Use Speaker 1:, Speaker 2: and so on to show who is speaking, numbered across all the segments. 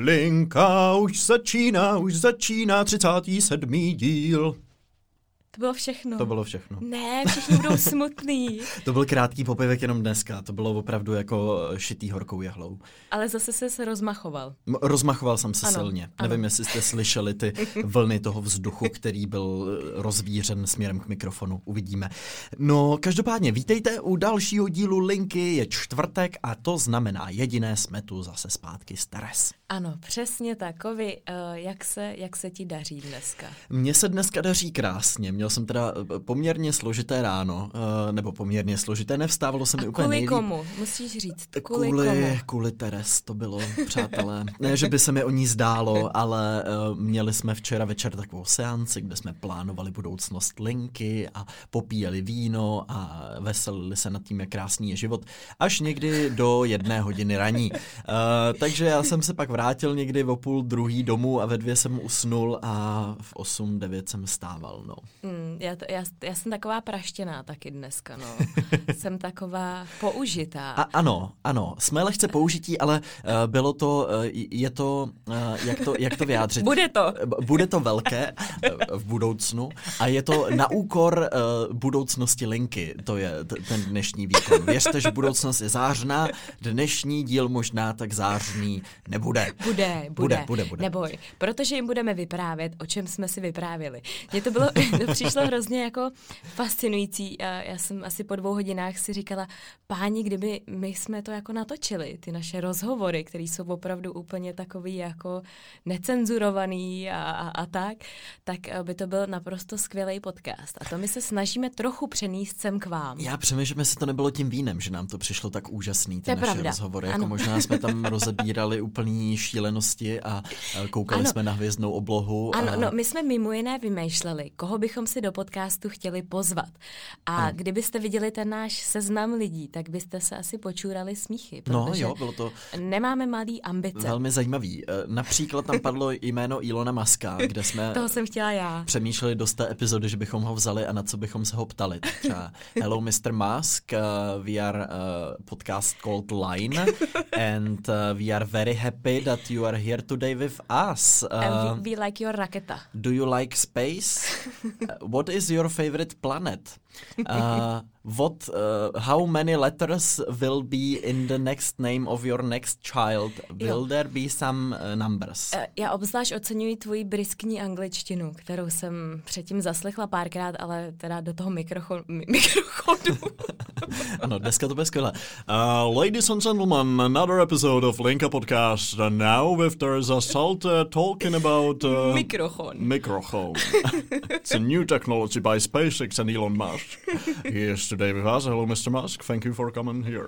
Speaker 1: Linka už začíná, už začíná 37. díl.
Speaker 2: To bylo všechno.
Speaker 1: To bylo všechno.
Speaker 2: Ne, všichni budou smutný.
Speaker 1: To byl krátký popivek jenom dneska, to bylo opravdu jako šitý horkou jehlou.
Speaker 2: Ale zase se se rozmachoval.
Speaker 1: M- Rozmachoval jsem se
Speaker 2: Ano,
Speaker 1: silně.
Speaker 2: ano.
Speaker 1: Nevím, jestli jste slyšeli ty vlny toho vzduchu, který byl eh, rozvířen směrem k mikrofonu. Uvidíme. No, každopádně, vítejte u dalšího dílu Linky. Je čtvrtek a to znamená jediné jsme tu zase zpátky stres.
Speaker 2: Ano, přesně tak. Kovi, uh, jak, se, jak se ti daří dneska?
Speaker 1: Mně se dneska daří krásně. Měl jsem teda eh, poměrně složité ráno, eh, nebo poměrně složité, nevstávalo se mi
Speaker 2: A
Speaker 1: úplně
Speaker 2: kvůli
Speaker 1: nejlíp.
Speaker 2: komu? Musíš říct. Kvůli,
Speaker 1: Kvůli,
Speaker 2: komu?
Speaker 1: kvůli Teres to bylo, přátelé. Ne, že by se mi o ní zdálo, ale měli jsme včera večer takovou seanci, kde jsme plánovali budoucnost Linky a popíjeli víno a veselili se nad tím, jak krásný je život, až někdy do jedné hodiny raní. Uh, takže já jsem se pak vrátil někdy o půl druhý domů a ve dvě jsem usnul a v osm, devět jsem stával, no.
Speaker 2: Mm, já, to, já, já jsem taková praštěná taky dneska, no. jsem taková použitá.
Speaker 1: A ano, ano, jsme lehce použití, ale uh, bylo to, uh, je to, uh, jak to, jak to vyjádřit?
Speaker 2: Bude to.
Speaker 1: Bude to velké v budoucnu a je to na úkor uh, budoucnosti Linky, to je t- ten dnešní výkon. Věřte, že budoucnost je zářná, dnešní díl možná tak zářný nebude.
Speaker 2: Bude, bude,
Speaker 1: Bude, bude, bude.
Speaker 2: Neboj, protože jim budeme vyprávět, o čem jsme si vyprávěli. Mně to bylo, to přišlo hrozně jako fascinující. A já jsem asi po dvou hodinách si říkala, páni, kdyby my jsme to jako natočili, ty naše rozhovory, které jsou opravdu úplně takový jako necenzurovaný a, a, a tak, tak eh, by to byl naprosto skvělý podcast. A to my se snažíme trochu přenést sem k vám.
Speaker 1: Já přemýšlím, jestli to nebylo tím vínem, že nám to přišlo tak úžasný, ty
Speaker 2: To
Speaker 1: naše
Speaker 2: pravda,
Speaker 1: rozhovory. Jako možná jsme tam rozebírali úplný šílenosti a eh, koukali
Speaker 2: Ano.
Speaker 1: jsme na hvězdnou oblohu.
Speaker 2: Ano,
Speaker 1: a...
Speaker 2: no, my jsme mimo jiné vymýšleli, koho bychom si do podcastu chtěli pozvat. A
Speaker 1: Ano.
Speaker 2: kdybyste viděli ten náš seznam lidí, tak byste se asi počůrali smíchy,
Speaker 1: No jo, bylo to
Speaker 2: nemáme malý ambice.
Speaker 1: velmi zajímavý. Eh, Například tam padlo jméno Ilona Maska, kde jsme
Speaker 2: Toho jsem chtěla já.
Speaker 1: přemýšleli do té epizody, že bychom ho vzali a na co bychom se ho ptali. Třeba Hello Mr. Musk, uh, we are uh, podcast called Line and uh, we are very happy that you are here today with us. Uh,
Speaker 2: And we, we like your raketa.
Speaker 1: do you like space? What is your favorite planet? Uh, what, uh, how many letters will be in the next name of your next child? Will
Speaker 2: Jo.
Speaker 1: there be some uh, numbers?
Speaker 2: Eh, Já obzvlášť oceňuji tvoji briskní angličtinu, kterou jsem předtím zaslechla párkrát, ale teda do toho mikrocho- mi- mikrochodu.
Speaker 1: Ano, dneska to bude skvělé. Uh, ladies and gentlemen, another episode of Linka Podcast. And now with Teresa Salt uh, talking about... Uh,
Speaker 2: Mikrochon.
Speaker 1: Microphone. it's a new technology by SpaceX and Elon Musk. He is today with us. Hello, Mr. Musk. Thank you for coming here.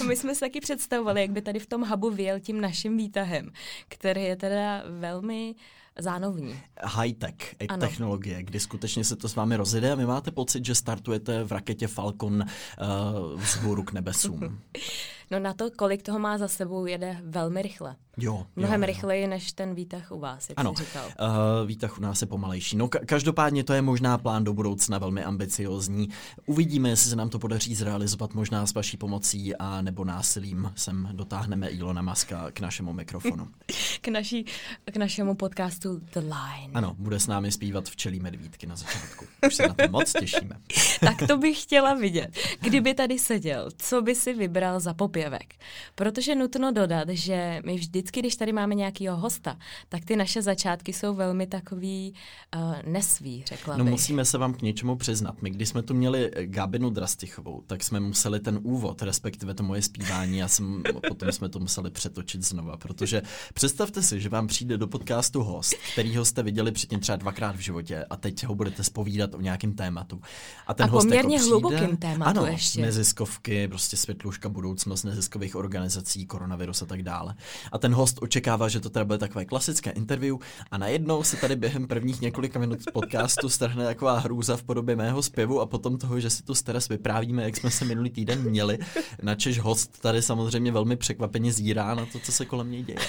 Speaker 2: No, My jsme si taky představovali, jak by tady v tom hubu vyjel tím naším výtahem, který je teda velmi zánovní.
Speaker 1: High-tech
Speaker 2: Ano.
Speaker 1: technologie, kdy skutečně se to s vámi rozjede a vy máte pocit, že startujete v raketě Falcon uh, vzhůru k nebesům.
Speaker 2: No na to, kolik toho má za sebou, jede velmi rychle.
Speaker 1: Jo,
Speaker 2: Mnohem
Speaker 1: jo, jo.
Speaker 2: rychleji než ten výtah u vás, jak
Speaker 1: Ano,
Speaker 2: jsi říkal.
Speaker 1: uh, výtah u nás je pomalejší. No ka- každopádně to je možná plán do budoucna velmi ambiciozní. Uvidíme, jestli se nám to podaří zrealizovat možná s vaší pomocí a nebo násilím sem dotáhneme Ilona Maska k našemu mikrofonu.
Speaker 2: K, naší, k našemu podcastu The Line.
Speaker 1: Ano, bude s námi zpívat včelí medvídky na začátku. Už se na to moc těšíme.
Speaker 2: Tak to bych chtěla vidět. Kdyby tady seděl, co by si vybral za popěvek? Protože nutno dodat, že my vždycky, když tady máme nějakýho hosta, tak ty naše začátky jsou velmi takový uh, nesví, řekla
Speaker 1: No
Speaker 2: bych.
Speaker 1: musíme se vám k něčemu přiznat. My, když jsme tu měli eh, Gabinu Drastichovou, tak jsme museli ten úvod, respektive to moje zpívání, já jsem, potom jsme to museli přetočit znova, protože představte si, že vám přijde do podcastu host, kterýho jste viděli předtím třeba dvakrát v životě a teď ho budete spovídat o nějakém tématu. A ten
Speaker 2: A
Speaker 1: host
Speaker 2: poměrně
Speaker 1: jako přijde,
Speaker 2: hlubokým tématu
Speaker 1: ano,
Speaker 2: ještě.
Speaker 1: neziskovky, prostě světluška, budoucnost neziskových organizací, koronavirus a tak dále. A ten host očekává, že to teda bude takové klasické interview a najednou se tady během prvních několika minut podcastu strhne taková hrůza v podobě mého zpěvu a potom toho, že si tu stres vyprávíme, jak jsme se minulý týden měli, načež host tady samozřejmě velmi překvapeně zírá na to, co se kolem něj děje.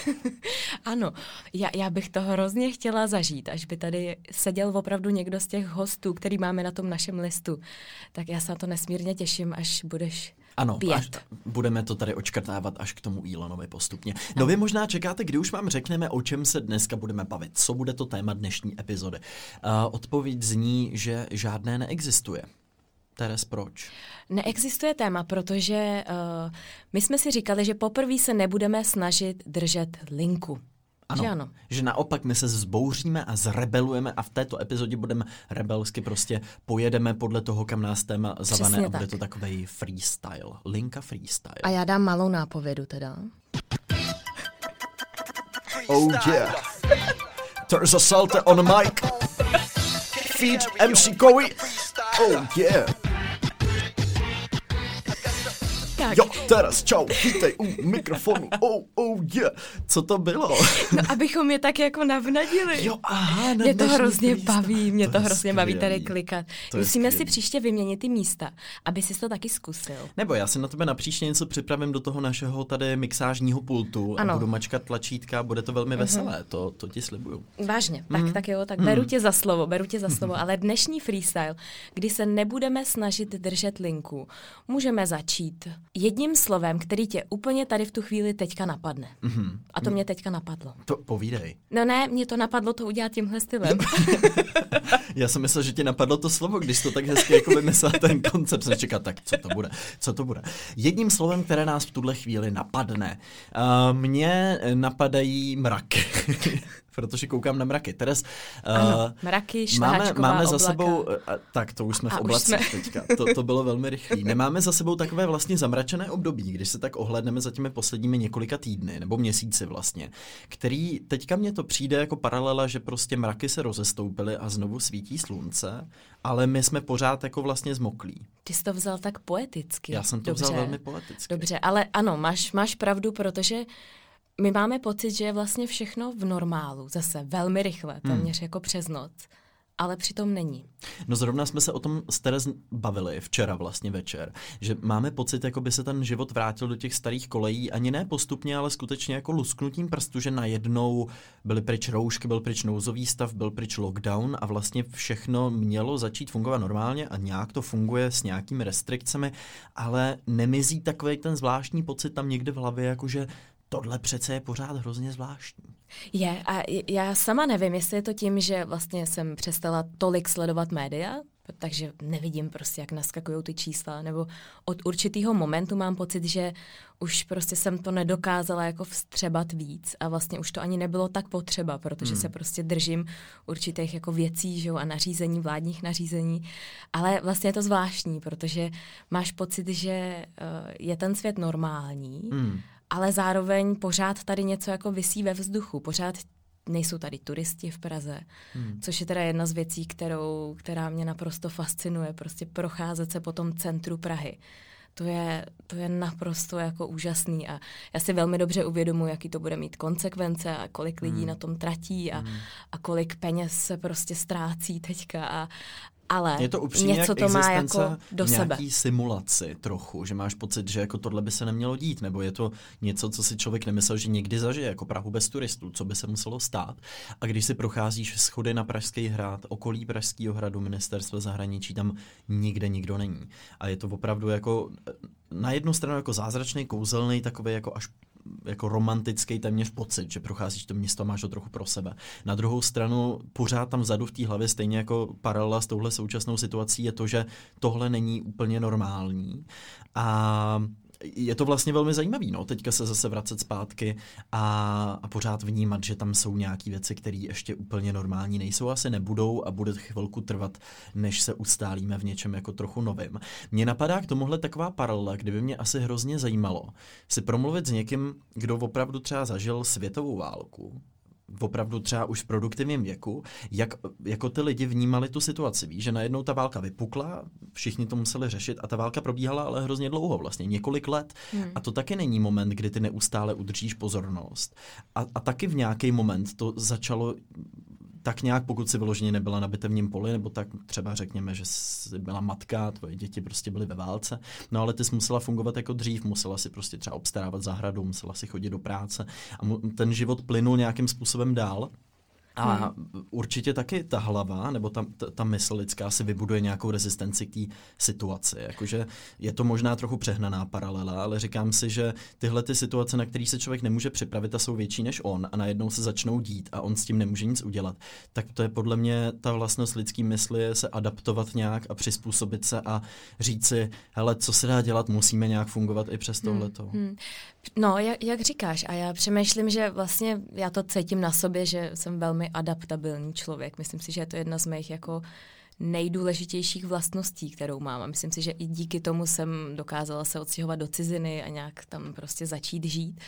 Speaker 2: Ano, já, já bych to hrozně chtěla zažít, až by tady seděl opravdu někdo z těch hostů, který máme na tom našem listu. Tak já se na to nesmírně těším, až budeš
Speaker 1: Ano,
Speaker 2: pět.
Speaker 1: až, budeme to tady očkrtávat až k tomu Elonovi postupně. No vy možná čekáte, kdy už vám řekneme, o čem se dneska budeme bavit, co bude to téma dnešní epizody. Uh, odpověď zní, že žádné neexistuje. Teres, proč?
Speaker 2: Neexistuje téma, protože uh, my jsme si říkali, že poprvé se nebudeme snažit držet linku.
Speaker 1: Ano,
Speaker 2: že ano.
Speaker 1: Že naopak my se vzbouříme a zrebelujeme a v této epizodě budeme rebelsky prostě pojedeme podle toho, kam nás téma zavane
Speaker 2: Přesně
Speaker 1: a bude
Speaker 2: tak.
Speaker 1: to takový freestyle. Linka freestyle.
Speaker 2: A já dám malou nápovědu teda.
Speaker 1: Oh yeah. There's a salter on the mic. Feed MC Kowi. Oh yeah. Teraz čau, vítej u mikrofonu. Oh, oh yeah. Co to bylo?
Speaker 2: no, abychom je tak jako navnadili.
Speaker 1: Jo, aha, na
Speaker 2: Mě to hrozně
Speaker 1: freestyle.
Speaker 2: baví, mě to,
Speaker 1: je
Speaker 2: hrozně baví tady
Speaker 1: skvělý.
Speaker 2: klikat.
Speaker 1: To
Speaker 2: Musíme si
Speaker 1: skvělý.
Speaker 2: příště vyměnit ty místa, aby si to taky zkusil.
Speaker 1: Nebo já si na tebe napříště něco připravím do toho našeho tady mixážního pultu
Speaker 2: Ano.
Speaker 1: a budu mačkat tlačítka, bude to velmi veselé, to, to ti slibuju.
Speaker 2: Vážně, tak,
Speaker 1: Mhm.
Speaker 2: tak jo, tak beru tě za slovo, beru tě za slovo, ale dnešní freestyle, kdy se nebudeme snažit držet linku, můžeme začít jedním slovem, který tě úplně tady v tu chvíli teďka napadne.
Speaker 1: Mhm.
Speaker 2: A to mě teďka napadlo.
Speaker 1: To povídej.
Speaker 2: No ne, mě to napadlo to udělat tímhle stylem.
Speaker 1: Já jsem myslel, že ti napadlo to slovo, když to tak hezky jako vymyslel ten koncept. Jsem čekal, tak co to bude, co to bude. Jedním slovem, které nás v tuhle chvíli napadne. Uh, mně napadají mraky. Protože koukám na mraky. Teres, uh,
Speaker 2: Ano, mraky,
Speaker 1: máme, máme za
Speaker 2: oblaka.
Speaker 1: sebou, uh, tak to už jsme
Speaker 2: A
Speaker 1: v oblacích
Speaker 2: jsme.
Speaker 1: teďka, to, to bylo velmi rychlé. Nemáme za sebou takové vlastně zamračené období, když se tak ohledneme za těmi posledními několika týdny, nebo měsíci vlastně, který teďka mně to přijde jako paralela, že prostě mraky se rozestoupily a znovu svítí slunce, ale my jsme pořád jako vlastně zmoklí.
Speaker 2: Ty jsi to vzal tak poeticky.
Speaker 1: Já jsem to
Speaker 2: Dobře.
Speaker 1: vzal velmi poeticky.
Speaker 2: Dobře, ale ano, máš, máš pravdu, protože my máme pocit, že je vlastně všechno v normálu, zase velmi rychle,
Speaker 1: Hmm.
Speaker 2: téměř jako přes noc, ale přitom není.
Speaker 1: No zrovna jsme se o tom s Terez bavili včera vlastně večer, že máme pocit, jako by se ten život vrátil do těch starých kolejí, ani ne postupně, ale skutečně jako lusknutím prstu, že najednou byly pryč roušky, byl pryč nouzový stav, byl pryč lockdown a vlastně všechno mělo začít fungovat normálně a nějak to funguje s nějakými restrikcemi, ale nemizí takový ten zvláštní pocit tam někde v hlavě, jakože tohle přece je pořád hrozně zvláštní.
Speaker 2: Je a já sama nevím, jestli je to tím, že vlastně jsem přestala tolik sledovat média, takže nevidím prostě, jak naskakují ty čísla, nebo od určitého momentu mám pocit, že už prostě jsem to nedokázala jako vstřebat víc a vlastně už to ani nebylo tak potřeba, protože hmm. se prostě držím určitých jako věcí že jo, a nařízení, vládních nařízení, ale vlastně je to zvláštní, protože máš pocit, že uh, je ten svět normální,
Speaker 1: Hmm.
Speaker 2: Ale zároveň pořád tady něco jako visí ve vzduchu, pořád nejsou tady turisti v Praze, hmm. což je teda jedna z věcí, kterou, která mě naprosto fascinuje, prostě procházet se po tom centru Prahy. To je, to je naprosto jako úžasný a já si velmi dobře uvědomuji, jaký to bude mít konsekvence a kolik lidí
Speaker 1: Hmm.
Speaker 2: na tom tratí a, a kolik peněz se prostě ztrácí teďka a, ale
Speaker 1: Je to upřímně
Speaker 2: něco to má
Speaker 1: existence
Speaker 2: jako do sebe.
Speaker 1: nějaký simulaci trochu, že máš pocit, že jako tohle by se nemělo dít, nebo je to něco, co si člověk nemyslel, že někdy zažije, jako Prahu bez turistů, co by se muselo stát. A když si procházíš schody na Pražský hrad, okolí Pražského hradu, ministerstva zahraničí, tam nikde nikdo není. A je to opravdu jako na jednu stranu jako zázračný, kouzelný, takový jako až jako romantický téměř pocit, že procházíš to město a máš ho trochu pro sebe. Na druhou stranu pořád tam vzadu v té hlavě stejně jako paralela s touhle současnou situací je to, že tohle není úplně normální a je to vlastně velmi zajímavý, no, teďka se zase vracet zpátky a, a pořád vnímat, že tam jsou nějaké věci, které ještě úplně normální nejsou, asi nebudou a bude chvilku trvat, než se ustálíme v něčem jako trochu novým. Mně napadá k tomuhle taková paralela, kdyby mě asi hrozně zajímalo si promluvit s někým, kdo opravdu třeba zažil světovou válku, opravdu třeba už v produktivním věku, jak jako ty lidi vnímali tu situaci. Víš, že najednou ta válka vypukla, všichni to museli řešit a ta válka probíhala ale hrozně dlouho, vlastně několik let. Hmm. A to taky není moment, kdy ty neustále udržíš pozornost. A, a taky v nějaký moment to začalo tak nějak, pokud si vyloženě nebyla na bitevním poli, nebo tak třeba řekněme, že jsi byla matka, tvoje děti prostě byly ve válce, no ale ty jsi musela fungovat jako dřív, musela si prostě třeba obstarávat zahradu, musela si chodit do práce a mu, ten život plynul nějakým způsobem dál. A hmm. určitě taky ta hlava, nebo ta, ta, ta mysl lidská si vybuduje nějakou rezistenci k té situaci. Jakože je to možná trochu přehnaná paralela, ale říkám si, že tyhle ty situace, na které se člověk nemůže připravit a jsou větší než on a najednou se začnou dít a on s tím nemůže nic udělat, tak to je podle mě ta vlastnost lidský mysli je se adaptovat nějak a přizpůsobit se a říct si, hele, co se dá dělat, musíme nějak fungovat i přes hmm, tohleto. Hmm. Hmm.
Speaker 2: No, jak, jak říkáš, a já přemýšlím, že vlastně já to cítím na sobě, že jsem velmi adaptabilní člověk. Myslím si, že je to jedna z mých jako nejdůležitějších vlastností, kterou mám. A myslím si, že i díky tomu jsem dokázala se odstěhovat do ciziny a nějak tam prostě začít žít.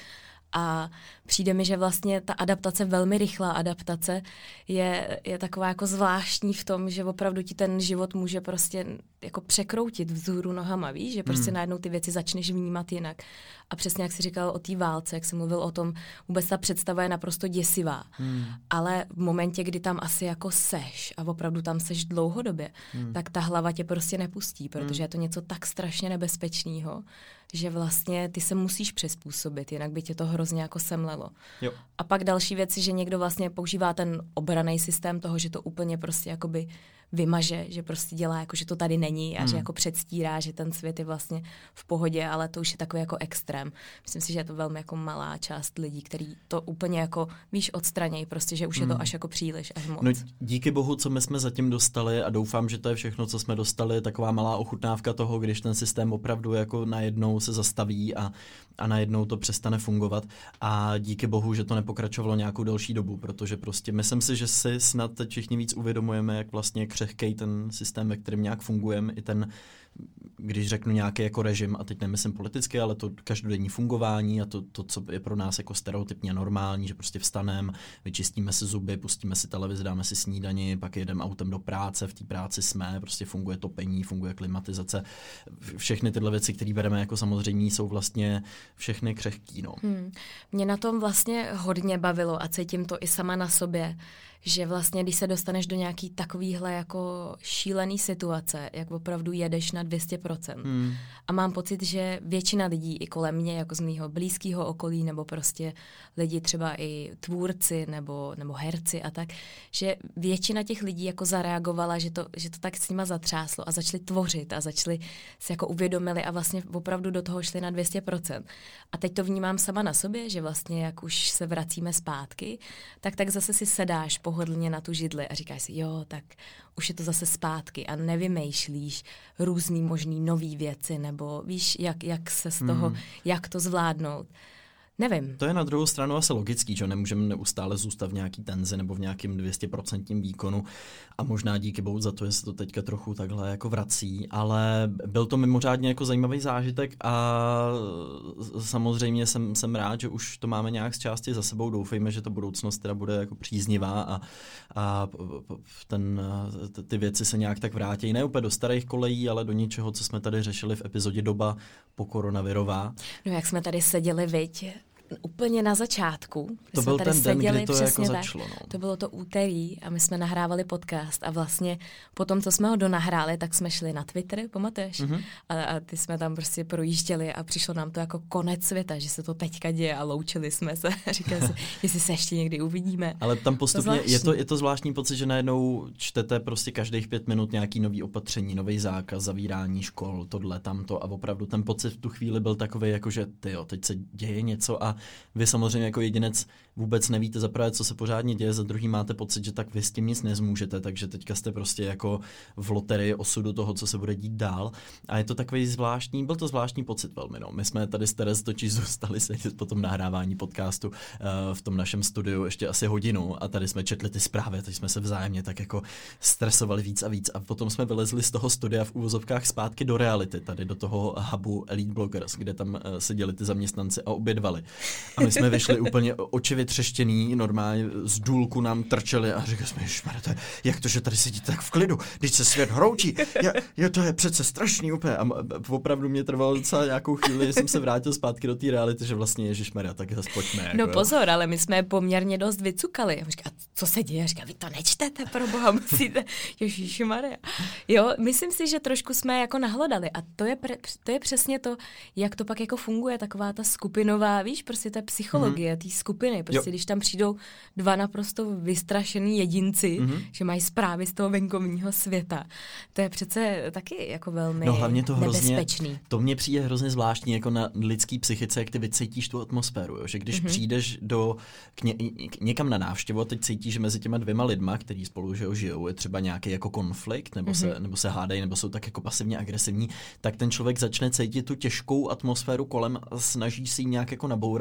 Speaker 2: A přijde mi, že vlastně ta adaptace, velmi rychlá adaptace, je, je taková jako zvláštní v tom, že opravdu ti ten život může prostě jako překroutit vzhůru nohama, víš? Že prostě hmm. najednou ty věci začneš vnímat jinak. A přesně jak jsi říkal o té válce, jak jsi mluvil o tom, vůbec ta představa je naprosto děsivá. Hmm. Ale v momentě, kdy tam asi jako seš a opravdu tam seš dlouhodobě, hmm. tak ta hlava tě prostě nepustí, protože hmm. je to něco tak strašně nebezpečného, že vlastně ty se musíš přizpůsobit, jinak by tě to hrozně jako semlelo. Jo. A pak další věci, že někdo vlastně používá ten obraný systém toho, že to úplně prostě jakoby vymaže, že prostě dělá jako, že to tady není a hmm. že jako předstírá, že ten svět je vlastně v pohodě, ale to už je takový jako extrém. Myslím si, že je to velmi jako malá část lidí, který to úplně jako, víš, odstranějí, prostě, že už hmm. je to hmm. až jako příliš, až moc.
Speaker 1: No díky bohu, co my jsme zatím dostali a doufám, že to je všechno, co jsme dostali, taková malá ochutnávka toho, když ten systém opravdu jako najednou se zastaví a, a najednou to přestane fungovat a díky bohu, že to nepokračovalo nějakou delší dobu, protože prostě myslím si, že si snad všichni víc uvědomujeme, jak vlastně křehkej ten systém, ve kterém nějak fungujeme, i ten když řeknu nějaký jako režim, a teď nemyslím politicky, ale to každodenní fungování a to, to, co je pro nás jako stereotypně normální, že prostě vstaneme, vyčistíme si zuby, pustíme si televizi, dáme si snídani, pak jedeme autem do práce, v té práci jsme, prostě funguje topení, funguje klimatizace. Všechny tyhle věci, které bereme jako samozřejmě, jsou vlastně všechny křehký. No. Hmm.
Speaker 2: Mě na tom vlastně hodně bavilo a cítím to i sama na sobě, že vlastně, když se dostaneš do nějaký takovýhle jako šílený situace, jak opravdu jedeš na 200%. Hmm. A mám pocit, že většina lidí i kolem mě, jako z mého blízkého okolí, nebo prostě lidi třeba i tvůrci, nebo, nebo herci a tak, že většina těch lidí jako zareagovala, že to, že to tak s nima zatřáslo a začali tvořit a začali se jako uvědomili a vlastně opravdu do toho šli na 200%. A teď to vnímám sama na sobě, že vlastně jak už se vracíme zpátky, tak tak zase si sedáš po pohodlně na tu židli a říkáš si, jo, tak už je to zase zpátky a nevymýšlíš různý možný nový věci nebo víš, jak, jak se z toho, mm. jak to zvládnout. Nevím.
Speaker 1: To je na druhou stranu asi logický, že nemůžeme neustále zůstat v nějaký tenzi nebo v nějakém 200% výkonu a možná díky bohu za to, že se to teďka trochu takhle jako vrací, ale byl to mimořádně jako zajímavý zážitek a samozřejmě jsem, jsem rád, že už to máme nějak z části za sebou. Doufejme, že ta budoucnost teda bude jako příznivá a, a ten, ty věci se nějak tak vrátí. Ne úplně do starých kolejí, ale do něčeho, co jsme tady řešili v epizodě doba po koronavirová.
Speaker 2: No jak jsme tady seděli, viď, úplně na začátku.
Speaker 1: To byl ten den, kdy to jako začalo. No.
Speaker 2: To bylo to úterý a my jsme nahrávali podcast a vlastně po tom, co jsme ho donahráli, tak jsme šli na Twitter, pamatuješ? Mm-hmm. A, a ty jsme tam prostě projížděli a přišlo nám to jako konec světa, že se to teďka děje a loučili jsme se. Říkali si, jestli se ještě někdy uvidíme.
Speaker 1: Ale tam postupně to je, to, je to zvláštní pocit, že najednou čtete prostě každých pět minut nějaký nový opatření, nový zákaz, zavírání škol, tohle, tamto a opravdu ten pocit v tu chvíli byl takový, jako že ty jo, teď se děje něco a vy samozřejmě jako jedinec vůbec nevíte za prvé, co se pořádně děje, za druhý máte pocit, že tak vy s tím nic nezmůžete, takže teďka jste prostě jako v loterii osudu toho, co se bude dít dál. A je to takový zvláštní, byl to zvláštní pocit velmi. No. My jsme tady s Teres totiž zůstali sedět po tom nahrávání podcastu uh, v tom našem studiu ještě asi hodinu a tady jsme četli ty zprávy, teď jsme se vzájemně tak jako stresovali víc a víc a potom jsme vylezli z toho studia v úvozovkách zpátky do reality, tady do toho hubu Elite Bloggers, kde tam uh, seděli ty zaměstnanci a obědvali. A my jsme vyšli úplně oči vytřeštěný, normálně z důlku nám trčeli a říkali jsme, to jak to, že tady sedíte tak v klidu, když se svět hroučí, je, je, to je přece strašný úplně. A opravdu mě trvalo docela nějakou chvíli, že jsem se vrátil zpátky do té reality, že vlastně Ježišmarja, tak zase pojďme.
Speaker 2: Jako, no pozor, ale my jsme poměrně dost vycukali. A říká, co se děje? Říká, vy to nečtete, pro boha, musíte. Ježišmarja. Jo, myslím si, že trošku jsme jako nahlodali a to je, pre, to je přesně to, jak to pak jako funguje, taková ta skupinová, víš, prostě prostě té psychologie, mm-hmm. té skupiny. Prostě jo. když tam přijdou dva naprosto vystrašený jedinci, mm-hmm. že mají zprávy z toho venkovního světa, to je přece taky jako velmi no, hlavně to nebezpečný.
Speaker 1: Hrozně, to mně přijde hrozně zvláštní jako na lidský psychice, jak ty vycítíš tu atmosféru, jo? že když mm-hmm. přijdeš do, k ně, k někam na návštěvu a teď cítíš, že mezi těma dvěma lidma, kteří spolu že jo, žijou, je třeba nějaký jako konflikt, nebo, mm-hmm. se, nebo se hádají, nebo jsou tak jako pasivně agresivní, tak ten člověk začne cítit tu těžkou atmosféru kolem a snaží si ji nějak jako nabourat,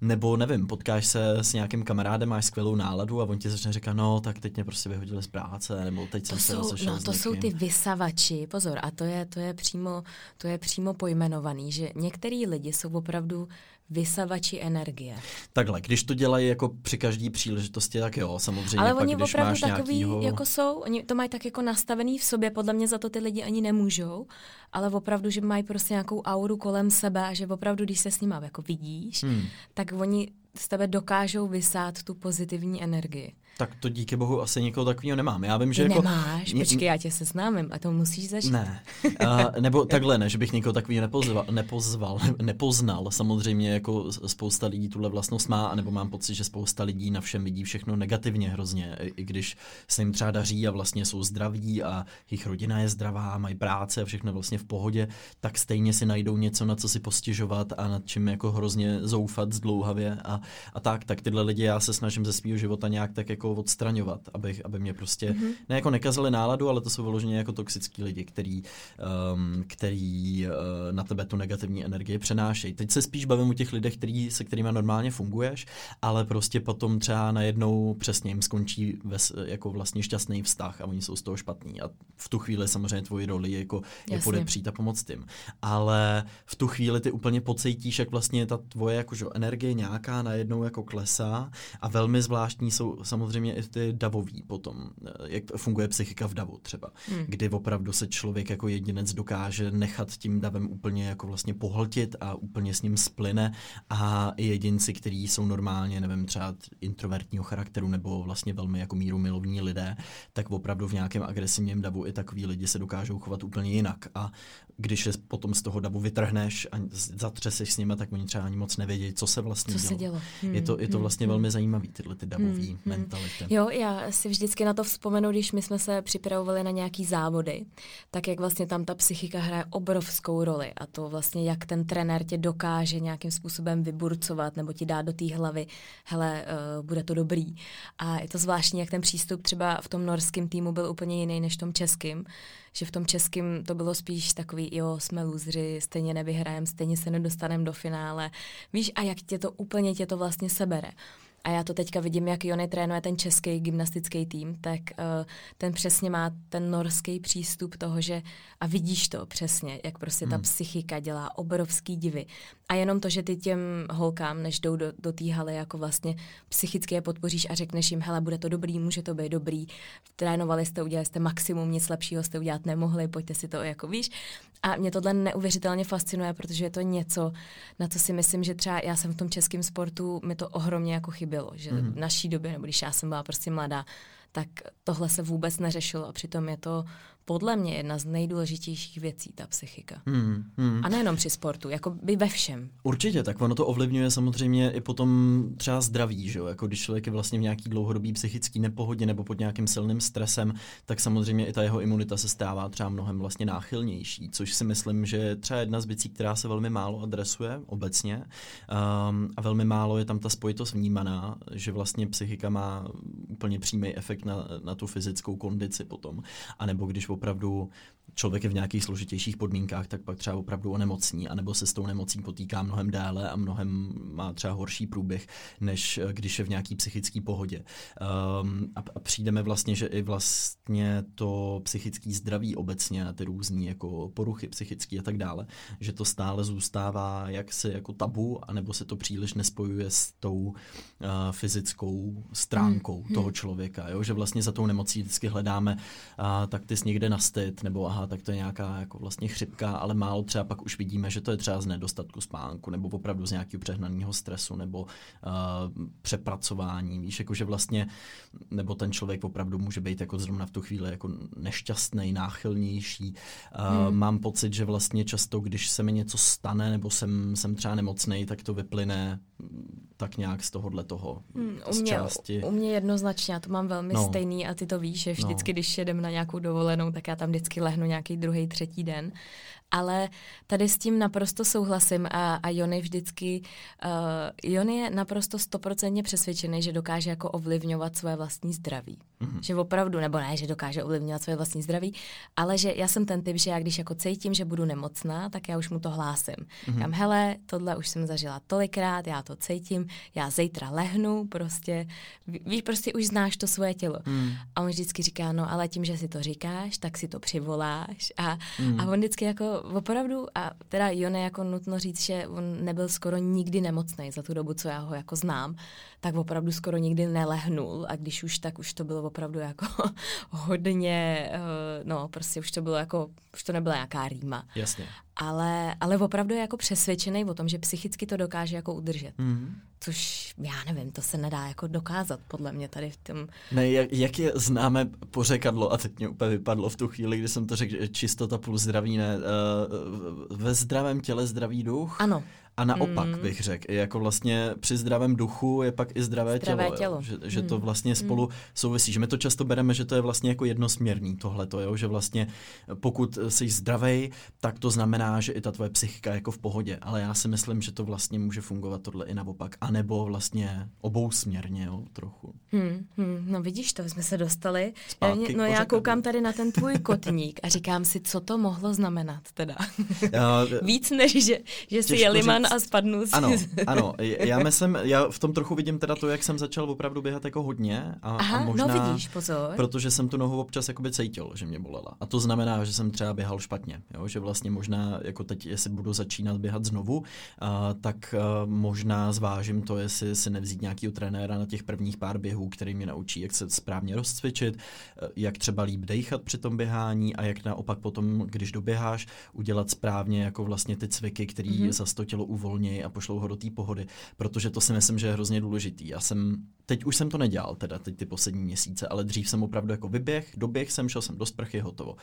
Speaker 1: nebo nevím, potkáš se s nějakým kamarádem, máš skvělou náladu a on ti začne říkat, no tak teď mě prostě vyhodili z práce, nebo teď
Speaker 2: to
Speaker 1: jsem
Speaker 2: jsou,
Speaker 1: se
Speaker 2: No to jsou ty vysavači, pozor, a to je, to je přímo, to je přímo pojmenovaný, že některý lidi jsou opravdu vysavači energie.
Speaker 1: Takhle, když to dělají jako při každé příležitosti, tak jo, samozřejmě.
Speaker 2: Ale
Speaker 1: pak,
Speaker 2: oni
Speaker 1: když
Speaker 2: opravdu
Speaker 1: máš
Speaker 2: takový,
Speaker 1: nějakýho...
Speaker 2: jako jsou, oni to mají tak jako nastavený v sobě, podle mě za to ty lidi ani nemůžou, ale opravdu, že mají prostě nějakou auru kolem sebe a že opravdu, když se s nima jako vidíš, hmm. Tak oni z tebe dokážou vysát tu pozitivní energii.
Speaker 1: Tak to díky bohu asi nikoho takového nemám. Já vím, že
Speaker 2: Ty
Speaker 1: jako...
Speaker 2: Nemáš, počkej, já tě seznámím a to musíš zažít.
Speaker 1: Ne, uh, nebo takhle ne, že bych někoho takového nepozval, nepozval, nepoznal. Samozřejmě jako spousta lidí tuhle vlastnost má, nebo mám pocit, že spousta lidí na všem vidí všechno negativně hrozně. I když se jim třeba daří a vlastně jsou zdraví a jejich rodina je zdravá, mají práce a všechno vlastně v pohodě, tak stejně si najdou něco, na co si postižovat a nad čím jako hrozně zoufat zdlouhavě a, a tak. Tak tyhle lidi já se snažím ze svého života nějak tak jako jako odstraňovat, aby, aby mě prostě mm-hmm. ne jako nekazili náladu, ale to jsou vyloženě jako toxický lidi, který, um, který uh, na tebe tu negativní energii přenášejí. Teď se spíš bavím o těch lidech, který, se kterými normálně funguješ, ale prostě potom třeba najednou přesně jim skončí ves, jako vlastně šťastný vztah a oni jsou z toho špatní. A v tu chvíli samozřejmě tvoji roli jako je podepřít a pomoct jim. Ale v tu chvíli ty úplně pocítíš, jak vlastně ta tvoje jakože energie nějaká najednou jako klesá a velmi zvláštní jsou samozřejmě samozřejmě i ty davový potom, eh, jak funguje psychika v davu třeba, hmm. kdy opravdu se člověk jako jedinec dokáže nechat tím davem úplně jako vlastně pohltit a úplně s ním splyne a i jedinci, kteří jsou normálně, nevím, třeba introvertního charakteru nebo vlastně velmi jako míru milovní lidé, tak opravdu v nějakém agresivním davu i takový lidi se dokážou chovat úplně jinak a když je potom z toho davu vytrhneš a zatřeseš s nimi, tak oni třeba ani moc nevědí, co se vlastně
Speaker 2: co
Speaker 1: dělo.
Speaker 2: Se dělo. Hmm,
Speaker 1: je to, je to hmm, vlastně hmm, velmi zajímavý, tyhle ty davový hmm, mentality.
Speaker 2: Jo, já si vždycky na to vzpomenu, když my jsme se připravovali na nějaký závody, tak jak vlastně tam ta psychika hraje obrovskou roli a to vlastně, jak ten trenér tě dokáže nějakým způsobem vyburcovat nebo ti dá do té hlavy, hele, uh, bude to dobrý. A je to zvláštní, jak ten přístup třeba v tom norském týmu byl úplně jiný než v tom českém, že v tom českém to bylo spíš takový, jo, jsme lůzři, stejně nevyhrajeme, stejně se nedostaneme do finále. Víš, a jak tě to úplně tě to vlastně sebere a já to teďka vidím, jak Jony trénuje ten český gymnastický tým, tak uh, ten přesně má ten norský přístup toho, že a vidíš to přesně, jak prostě ta hmm. psychika dělá obrovský divy. A jenom to, že ty těm holkám, než jdou do, do té haly, jako vlastně psychicky je podpoříš a řekneš jim, hele, bude to dobrý, může to být dobrý, trénovali jste, udělali jste maximum, nic lepšího jste udělat nemohli, pojďte si to jako víš. A mě tohle neuvěřitelně fascinuje, protože je to něco, na co si myslím, že třeba já jsem v tom českém sportu, mi to ohromně jako chybělo, že mm-hmm. v naší době, nebo když já jsem byla prostě mladá, tak tohle se vůbec neřešilo a přitom je to podle mě jedna z nejdůležitějších věcí, ta psychika. Hmm, hmm. A nejenom při sportu, jako by ve všem.
Speaker 1: Určitě, tak ono to ovlivňuje samozřejmě i potom třeba zdraví, že jo? Jako když člověk je vlastně v nějaký dlouhodobý psychický nepohodě nebo pod nějakým silným stresem, tak samozřejmě i ta jeho imunita se stává třeba mnohem vlastně náchylnější, což si myslím, že je třeba jedna z věcí, která se velmi málo adresuje obecně um, a velmi málo je tam ta spojitost vnímaná, že vlastně psychika má úplně přímý efekt na, na tu fyzickou kondici potom, a nebo když opravdu člověk je v nějakých složitějších podmínkách, tak pak třeba opravdu onemocní, anebo se s tou nemocí potýká mnohem déle a mnohem má třeba horší průběh, než eh, když je v nějaký psychický pohodě. Um, a, a přijdeme vlastně, že i vlastně to psychické zdraví obecně, ty různé jako poruchy psychické a tak dále, že to stále zůstává jaksi jako tabu, anebo se to příliš nespojuje s tou uh, fyzickou stránkou hmm. toho člověka, jo? že vlastně za tou nemocí vždycky hledáme, uh, tak ty jsi někde na styt, nebo aha, tak to je nějaká jako vlastně chřipka, ale málo třeba pak už vidíme, že to je třeba z nedostatku spánku, nebo opravdu z nějakého přehnaného stresu, nebo uh, přepracování, víš, jakože vlastně, nebo ten člověk opravdu může být jako zrovna v tu chvíli jako nešťastný, náchylnější. Uh, hmm. Mám pocit, že vlastně často, když se mi něco stane, nebo jsem, jsem třeba nemocný, tak to vyplyne tak nějak z tohohle toho. Z
Speaker 2: u, mě,
Speaker 1: části.
Speaker 2: u mě jednoznačně, já to mám velmi
Speaker 1: No.
Speaker 2: stejný a ty to víš, že vždycky,
Speaker 1: No.
Speaker 2: když jedem na nějakou dovolenou, tak já tam vždycky lehnu nějaký druhý, třetí den. Ale tady s tím naprosto souhlasím a, a Jony vždycky, uh, Jony je naprosto stoprocentně přesvědčený, že dokáže jako ovlivňovat svoje vlastní zdraví. Mm-hmm. Že opravdu, nebo ne, že dokáže ovlivňovat svoje vlastní zdraví, ale že já jsem ten typ, že já když jako cítím, že budu nemocná, tak já už mu to hlásím. Mm-hmm. Kam, hele, tohle už jsem zažila tolikrát, já to cítím, já zítra lehnu, prostě, ví- víš, prostě už znáš to svoje tělo. Mm. A on vždycky říká, no ale tím, že si to říkáš, tak si to přivoláš a, mm. a on vždycky jako opravdu, a teda Jone jako nutno říct, že on nebyl skoro nikdy nemocný za tu dobu, co já ho jako znám, tak opravdu skoro nikdy nelehnul a když už, tak už to bylo opravdu jako hodně, eh, no prostě už to bylo jako, už to nebyla nějaká rýma.
Speaker 1: Jasně.
Speaker 2: Ale, ale opravdu je jako přesvědčený o tom, že psychicky to dokáže jako udržet.
Speaker 1: Mm.
Speaker 2: Což já nevím, to se nedá jako dokázat podle mě tady v tom.
Speaker 1: Ne, jak, jak je známe pořekadlo, a teď mě úplně vypadlo v tu chvíli, kdy jsem to řekl, že čistota plus zdraví, ne, uh, ve zdravém těle zdravý duch.
Speaker 2: Ano,
Speaker 1: A naopak mm. bych řekl, jako vlastně při zdravém duchu je pak i zdravé,
Speaker 2: Zdravé
Speaker 1: tělo,
Speaker 2: tělo.
Speaker 1: Jo? Že, že to vlastně spolu souvisí. Že my to často bereme, že to je vlastně jako jednosměrný tohleto, jo? že vlastně pokud jsi zdravej, tak to znamená, že i ta tvoje psychika je jako v pohodě. Ale já si myslím, že to vlastně může fungovat tohle i naopak. A nebo vlastně obousměrně, jo, trochu.
Speaker 2: Hmm, hmm, no vidíš to, jsme se dostali.
Speaker 1: Zpátky
Speaker 2: Já-
Speaker 1: k
Speaker 2: no já
Speaker 1: pořekadlu.
Speaker 2: koukám tady na ten tvůj kotník a říkám si, co to mohlo znamenat teda.
Speaker 1: Já,
Speaker 2: Víc než, že, že jsi
Speaker 1: Těžko
Speaker 2: jeliman
Speaker 1: říct.
Speaker 2: a spadnul si.
Speaker 1: Ano, ano. Já myslím, já v tom trochu vidím teda to, jak jsem začal opravdu běhat jako hodně. A,
Speaker 2: Aha,
Speaker 1: a možná,
Speaker 2: no vidíš, pozor.
Speaker 1: Protože jsem tu nohu občas jakoby cítil, že mě bolela. A to znamená, že jsem třeba běhal špatně. Jo? Že vlastně možná, jako teď, jestli budu začínat běhat znovu, uh, tak uh, možná zvážím to, jestli si nevzít nějakého trenéra na těch prvních pár běhů, který mě naučí, jak se správně rozcvičit, uh, jak třeba líp dejchat při tom běhání a jak naopak potom, když doběháš, udělat správně jako vlastně ty cviky, které mm-hmm. zase to tělo uvolnějí a pošlou ho do té pohody, protože to si myslím, že je hrozně důležitý. Já jsem, teď už jsem to nedělal, teda teď ty poslední měsíce, ale dřív jsem opravdu jako vyběh, doběh jsem, šel jsem do sprchy, hotovo.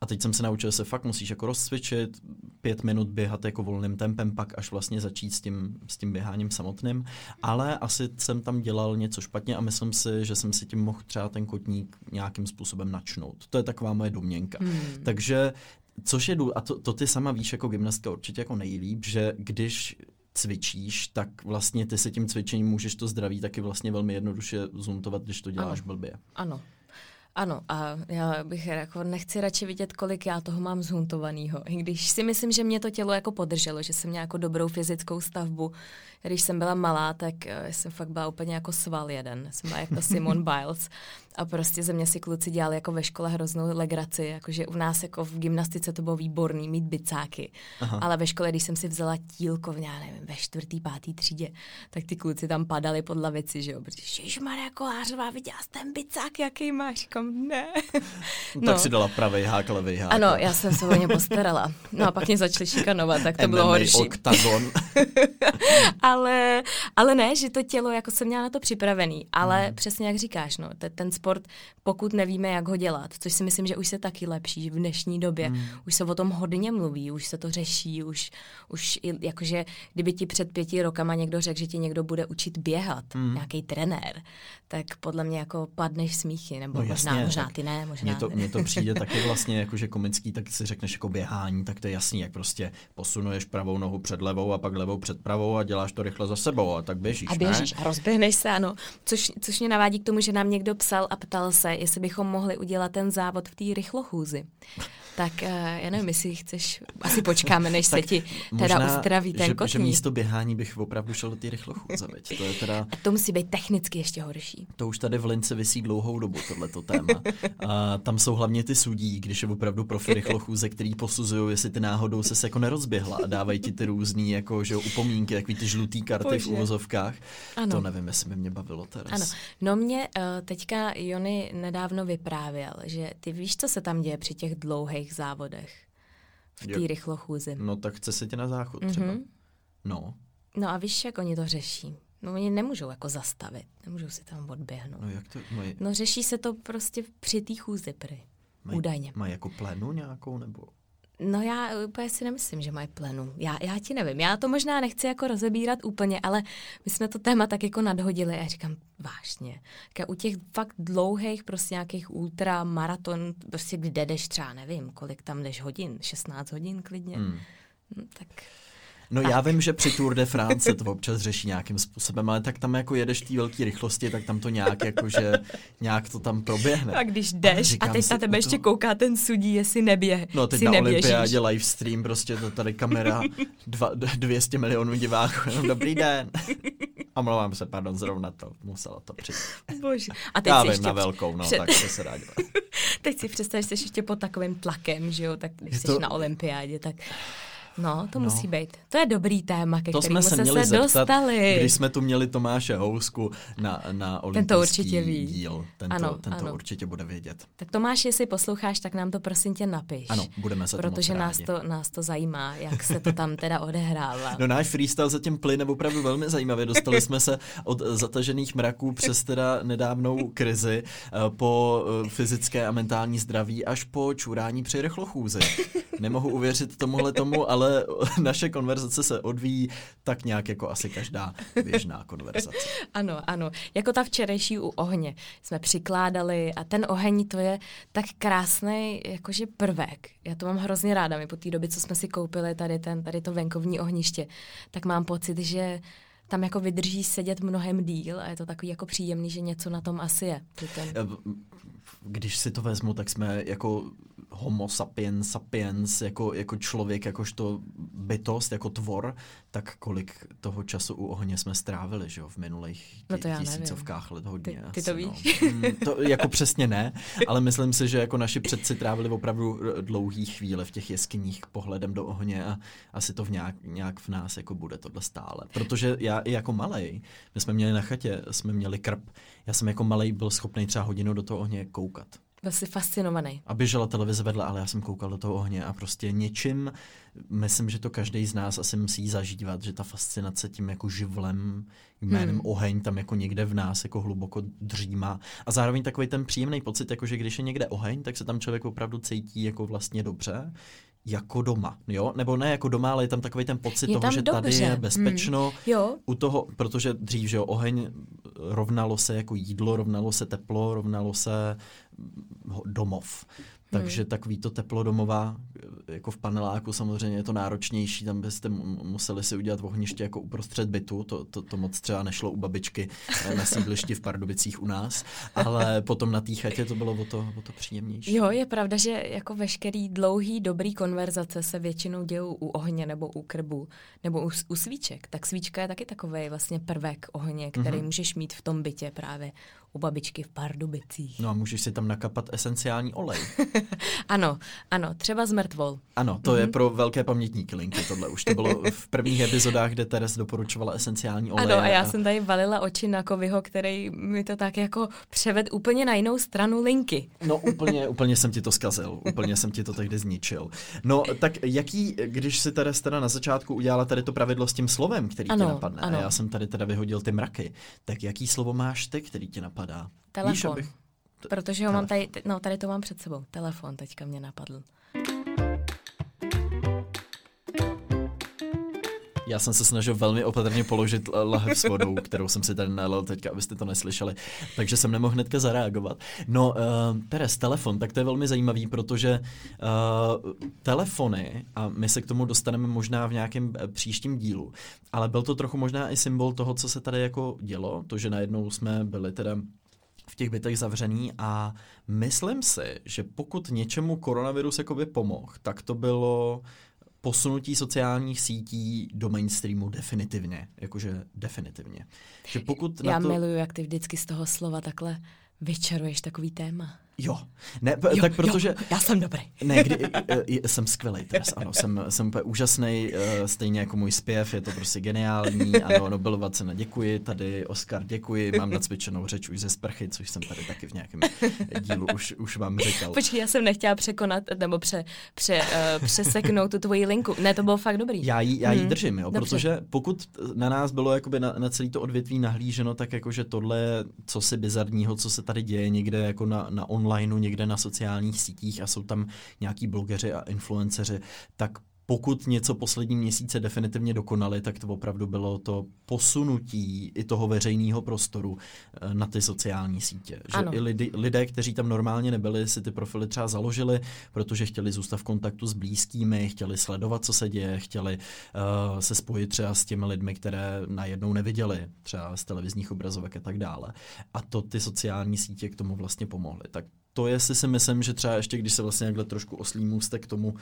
Speaker 1: A teď jsem se naučil, že se fakt musíš jako rozcvičit, pět minut běhat jako volným tempem, pak až vlastně začít s tím, s tím běháním samotným, ale asi jsem tam dělal něco špatně a myslím si, že jsem si tím mohl třeba ten kotník nějakým způsobem načnout. To je taková moje domněnka. Hmm. Takže Což je, a to, to ty sama víš jako gymnastka určitě jako nejlíp, že když cvičíš, tak vlastně ty se tím cvičením můžeš to zdraví taky vlastně velmi jednoduše zoontovat, když to děláš
Speaker 2: Ano.
Speaker 1: blbě.
Speaker 2: Ano. Ano, a já bych jako nechci radši vidět, kolik já toho mám zhuntovanýho. I když si myslím, že mě to tělo jako podrželo, že jsem měla jako dobrou fyzickou stavbu. Když jsem byla malá, tak eh, jsem fakt byla úplně jako sval jeden. Jsem byla jako Simon Biles. A prostě ze mě si kluci dělali jako ve škole hroznou legraci, jakože u nás jako v gymnastice to bylo výborný mít bicáky. Aha. Ale ve škole, když jsem si vzala tílko v, já nevím, ve čtvrtý, pátý třídě, tak ty kluci tam padali pod lavici, že jo, protože Ježišmarja Kolářová, viděla jsi ten bicák, jaký máš? Říkám, ne.
Speaker 1: No. Tak si dala pravý hák, levý hák.
Speaker 2: Ano, já jsem se o ně postarala. No a pak mě začali šikanovat, tak to bylo
Speaker 1: MMA
Speaker 2: horší.
Speaker 1: oktagon.
Speaker 2: Ale, ale ne, že to tělo jako jsem měla na to připravený. Ale hmm. přesně jak říkáš, no, te, ten sport, pokud nevíme, jak ho dělat, což si myslím, že už se taky lepší v dnešní době. Hmm. Už se o tom hodně mluví, už se to řeší, už, už i, jakože kdyby ti před pěti rokama někdo řekl, že ti někdo bude učit běhat, hmm. nějaký trenér, tak podle mě jako padneš smíchy, nebo
Speaker 1: No
Speaker 2: možná,
Speaker 1: jasně,
Speaker 2: možná
Speaker 1: tak
Speaker 2: ty ne, možná
Speaker 1: Mně to, mně to přijde taky vlastně jakože komický, tak si řekneš jako běhání, tak to je jasný, jak prostě posunuješ pravou nohu před levou a pak levou před pravou a děláš to rychle za sebou a tak běžíš,
Speaker 2: A běžíš
Speaker 1: ne?
Speaker 2: a rozběhneš se, ano. Což, což mě navádí k tomu, že nám někdo psal a ptal se, jestli bychom mohli udělat ten závod v té rychlochůzi. Tak uh, já nevím, jestli chceš, asi počkáme, než se ti teda
Speaker 1: Možná,
Speaker 2: uzdraví ten
Speaker 1: že,
Speaker 2: kotník.
Speaker 1: že místo běhání bych opravdu šel do té rychlochůdze, veď. To je teda,
Speaker 2: A to musí být technicky ještě horší.
Speaker 1: to už tady v Lince vysí dlouhou dobu, tohleto téma. A tam jsou hlavně ty sudí, když je opravdu profi rychlochůze, který posuzují, jestli ty náhodou se jako nerozběhla a dávají ti ty různý jako, že upomínky, takový ty žlutý karty
Speaker 2: Bože.
Speaker 1: v uvozovkách.
Speaker 2: Ano.
Speaker 1: To nevím, jestli by mě bavilo teraz.
Speaker 2: Ano, no mě uh, teďka Jony nedávno vyprávěl, že ty víš, co se tam děje při těch dlouhých závodech v té rychlochůzi.
Speaker 1: No tak chce se tě na záchod třeba.
Speaker 2: Mhm.
Speaker 1: No,
Speaker 2: No a víš, jak oni to řeší? No oni nemůžou jako zastavit, nemůžou si tam odběhnout.
Speaker 1: no jak to mají?
Speaker 2: No řeší se to prostě při té chůzi prý.
Speaker 1: Mají,
Speaker 2: Údajně.
Speaker 1: Mají jako plenu nějakou nebo?
Speaker 2: No já úplně si nemyslím, že mají plenu. Já, já ti nevím. Já to možná nechci jako rozebírat úplně, ale my jsme to téma tak jako nadhodili a já říkám, vážně. U těch fakt dlouhých prostě nějakých ultra maraton, prostě kde jdeš třeba, nevím, kolik tam jdeš hodin, 16 hodin klidně. Hmm.
Speaker 1: No, tak No tak. já vím, že při Tour de France to občas řeší nějakým způsobem, ale tak tam jako jedeš té velké rychlosti, tak tam to nějak jako, že nějak to tam proběhne.
Speaker 2: A když jdeš a, a teď na tebe to... ještě kouká ten sudí, jestli neběh.
Speaker 1: No teď na olympiádě live stream, prostě to tady kamera, dva, 200 milionů diváků, dobrý den. A mluvám se, pardon, zrovna to, musela to přijít.
Speaker 2: Bože. A teď
Speaker 1: já vím, ještě na velkou, no, před... tak to se dá dělat.
Speaker 2: teď si představ, že jsi ještě pod takovým tlakem, že jo, tak když jsi to... na olympiádě, tak No, to no. musí být. To je dobrý téma, ke to jsme se, měli se zeptat, dostali.
Speaker 1: Když jsme tu měli Tomáše Housku na, na olympijský ten to určitě ví. díl. Ten, ano, to, ten ano. to určitě bude vědět.
Speaker 2: Tak Tomáš, jestli posloucháš, tak nám to prosím tě napiš.
Speaker 1: Ano, budeme se
Speaker 2: Protože nás to, nás to zajímá, jak se to tam teda odehrává.
Speaker 1: No náš freestyle zatím plyne opravdu velmi zajímavě. Dostali jsme se od zatažených mraků přes teda nedávnou krizi eh, po eh, fyzické a mentální zdraví až po čurání při rychlochůzi. Nemohu uvěřit tomuhle tomu, ale ale naše konverzace se odvíjí tak nějak jako asi každá běžná konverzace.
Speaker 2: ano, ano. Jako ta včerejší u ohně jsme přikládali a ten oheň to je tak krásný jakože prvek. Já to mám hrozně ráda. My po té době, co jsme si koupili tady, ten, tady to venkovní ohniště, tak mám pocit, že tam jako vydrží sedět mnohem díl a je to takový jako příjemný, že něco na tom asi je. Ten... Eh,
Speaker 1: když si to vezmu, tak jsme jako homo sapiens sapiens, jako, jako člověk, jakožto bytost, jako tvor, tak kolik toho času u ohně jsme strávili, že jo, v minulých no to tisícovkách let hodně.
Speaker 2: Ty, ty asi, to
Speaker 1: víš? No. Mm, to jako přesně ne, ale myslím si, že jako naši předci trávili opravdu dlouhý chvíle v těch jeskyních pohledem do ohně a asi to v nějak, nějak v nás jako bude tohle stále. Protože já i jako malej, my jsme měli na chatě, jsme měli krb, já jsem jako malej byl schopný třeba hodinu do toho ohně koukat.
Speaker 2: Byl jsi fascinovaný.
Speaker 1: A běžela televize vedle, ale já jsem koukal do toho ohně a prostě něčím, myslím, že to každý z nás asi musí zažívat, že ta fascinace tím jako živlem jménem hmm. oheň tam jako někde v nás jako hluboko dřímá. A zároveň takový ten příjemný pocit, jako že když je někde oheň, tak se tam člověk opravdu cítí jako vlastně dobře, jako doma, jo? Nebo ne jako doma, ale je tam takový ten pocit je toho, že dobře. tady je bezpečno. Hmm. Jo. U toho, protože dřív, že jo, oheň rovnalo se jako jídlo, rovnalo se teplo, rovnalo se domov. Takže hmm. takový to teplo domová, jako v paneláku samozřejmě je to náročnější, tam byste museli si udělat ohniště jako uprostřed bytu, to, to, to moc třeba nešlo u babičky eh, na sídlišti v Pardubicích u nás, ale potom na té chatě to bylo o to, o to příjemnější.
Speaker 2: Jo, je pravda, že jako veškerý dlouhý, dobrý konverzace se většinou dějou u ohně nebo u krbu, nebo u, u svíček. Tak svíčka je taky takový vlastně prvek ohně, který mm-hmm. můžeš mít v tom bytě právě u babičky v Pardubicích.
Speaker 1: No a můžeš si tam nakapat esenciální olej.
Speaker 2: ano, ano, třeba z mrtvol.
Speaker 1: Ano, to mm-hmm. je mhm. pro velké pamětníky linky tohle. Už to bylo v prvních epizodách, kde Teres doporučovala esenciální olej.
Speaker 2: Ano, a já a... jsem tady valila oči na Kovyho, který mi to tak jako převed úplně na jinou stranu linky.
Speaker 1: No úplně, úplně jsem ti to zkazil. Úplně jsem ti to tehdy zničil. No tak jaký, když si Teres teda na začátku udělala tady to pravidlo s tím slovem, který ano, ti napadne, ano. a já jsem tady teda vyhodil ty mraky, tak jaký slovo máš ty, který ti napadne? Napadá?
Speaker 2: Telefon. Víš, abych... Protože ho mám tady, no tady to mám před sebou. Telefon teďka mě napadl.
Speaker 1: Já jsem se snažil velmi opatrně položit lahev s vodou, kterou jsem si tady nalil teďka, abyste to neslyšeli, takže jsem nemohl hnedka zareagovat. No, uh, Teres, telefon, tak to je velmi zajímavý, protože uh, telefony, a my se k tomu dostaneme možná v nějakém eh, příštím dílu, ale byl to trochu možná i symbol toho, co se tady jako dělo, to, že najednou jsme byli teda v těch bytech zavřený a myslím si, že pokud něčemu koronavirus jakoby pomohl, tak to bylo posunutí sociálních sítí do mainstreamu definitivně, jakože definitivně. Že pokud
Speaker 2: Já
Speaker 1: na to...
Speaker 2: miluju, jak ty vždycky z toho slova takhle vyčaruješ takový téma.
Speaker 1: Jo, ne, jo, tak protože... Jo,
Speaker 2: já jsem dobrý.
Speaker 1: Ne, kdy, jsem skvělý teraz, ano, jsem, jsem úplně úžasný, eh, stejně jako můj zpěv, je to prostě geniální, ano, Nobelova cena, děkuji, tady Oscar, děkuji, mám nacvičenou řeč už ze sprchy, což jsem tady taky v nějakém dílu už, už vám říkal.
Speaker 2: Počkej, já jsem nechtěla překonat, nebo pře, pře, uh, přeseknout tu tvoji linku, ne, to bylo fakt dobrý.
Speaker 1: Já ji, já ji hmm. držím, jo, Dobře. protože pokud na nás bylo jakoby na, na celý to odvětví nahlíženo, tak jakože tohle, co si bizarního, co se tady děje někde jako na, na on onlineu někde na sociálních sítích a jsou tam nějaký blogeři a influenceři, tak pokud něco poslední měsíce definitivně dokonali, tak to opravdu bylo to posunutí i toho veřejného prostoru eh, na ty sociální sítě. Že
Speaker 2: Ano.
Speaker 1: i lidi, lidé, kteří tam normálně nebyli, si ty profily třeba založili, protože chtěli zůstat v kontaktu s blízkými, chtěli sledovat, co se děje, chtěli uh, se spojit třeba s těmi lidmi, které najednou neviděli, třeba z televizních obrazovek a tak dále. A to ty sociální sítě k tomu vlastně pomohly. Tak to jestli si myslím, že třeba ještě, když se vlastně takhle trošku oslí můstek k tomu,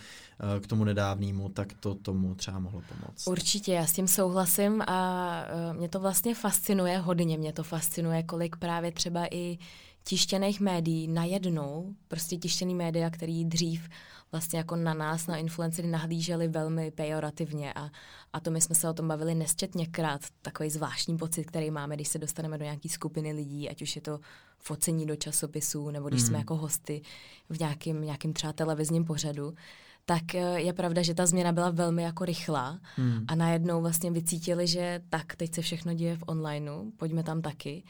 Speaker 1: eh, k tomu nedávnému, tak to tomu třeba mohlo pomoct.
Speaker 2: Určitě, já s tím souhlasím a uh, mě to vlastně fascinuje, hodně mě to fascinuje, kolik právě třeba i tištěných médií najednou, prostě tištěný média, který dřív vlastně jako na nás, na influencery nahlíželi velmi pejorativně a, a to my jsme se o tom bavili nesčetněkrát, takový zvláštní pocit, který máme, když se dostaneme do nějaké skupiny lidí, ať už je to focení do časopisů, nebo když mm. jsme jako hosty v nějakém, nějakým třeba televizním pořadu, tak eh, je pravda, že ta změna byla velmi jako rychlá hmm. a najednou vlastně vycítili, že tak, teď se všechno děje v onlineu, pojďme tam taky.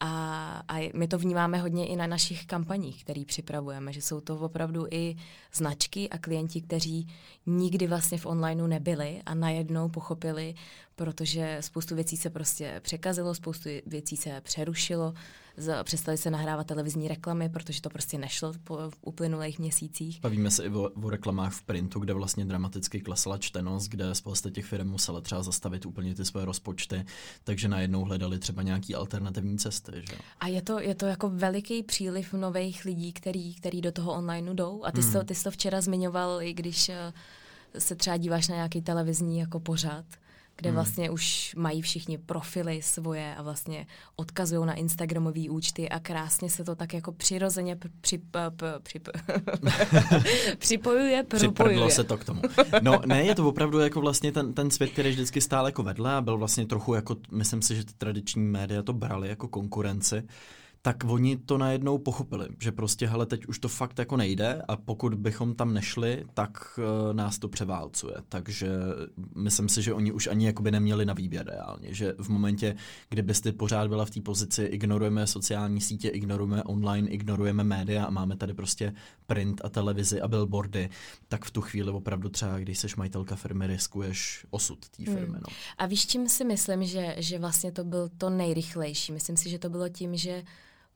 Speaker 2: A, a my to vnímáme hodně i na našich kampaních, které připravujeme, že jsou to opravdu i značky a klienti, kteří nikdy vlastně v onlineu nebyli a najednou pochopili, protože spoustu věcí se prostě překazilo, spoustu věcí se přerušilo, z, přestali se nahrávat televizní reklamy, protože to prostě nešlo po uplynulých měsících.
Speaker 1: Bavíme se i o, o reklamách v printu, kde vlastně dramaticky klesala čtenost, kde spousta těch firm musela třeba zastavit úplně ty své rozpočty, takže najednou hledali třeba nějaký alternativní cesty. Že?
Speaker 2: A je to, je to jako veliký příliv nových lidí, který, který do toho onlineu jdou. A ty, hmm. jsi, to, ty jsi to včera zmiňoval, i když eh, se třeba díváš na nějaký televizní jako pořad, kde hmm. vlastně už mají všichni profily svoje a vlastně odkazují na Instagramové účty a krásně se to tak jako přirozeně p- při, p- p- při, p- připojuje, propojuje.
Speaker 1: Se to k tomu. No ne, je to opravdu jako vlastně ten, ten svět, který vždycky stál jako vedle a byl vlastně trochu jako, myslím si, že ty tradiční média to brali jako konkurenci tak oni to najednou pochopili, že prostě, hele, teď už to fakt jako nejde a pokud bychom tam nešli, tak uh, nás to převálcuje. Takže myslím si, že oni už ani jakoby neměli na výběr reálně, že v momentě, kdybyste pořád byla v té pozici, ignorujeme sociální sítě, ignorujeme online, ignorujeme média a máme tady prostě print a televizi a billboardy, tak v tu chvíli opravdu třeba, když seš majitelka firmy, riskuješ osud té firmy. Hmm. No.
Speaker 2: A víš, čím si myslím, že, že vlastně to byl to nejrychlejší? Myslím si, že to bylo tím, že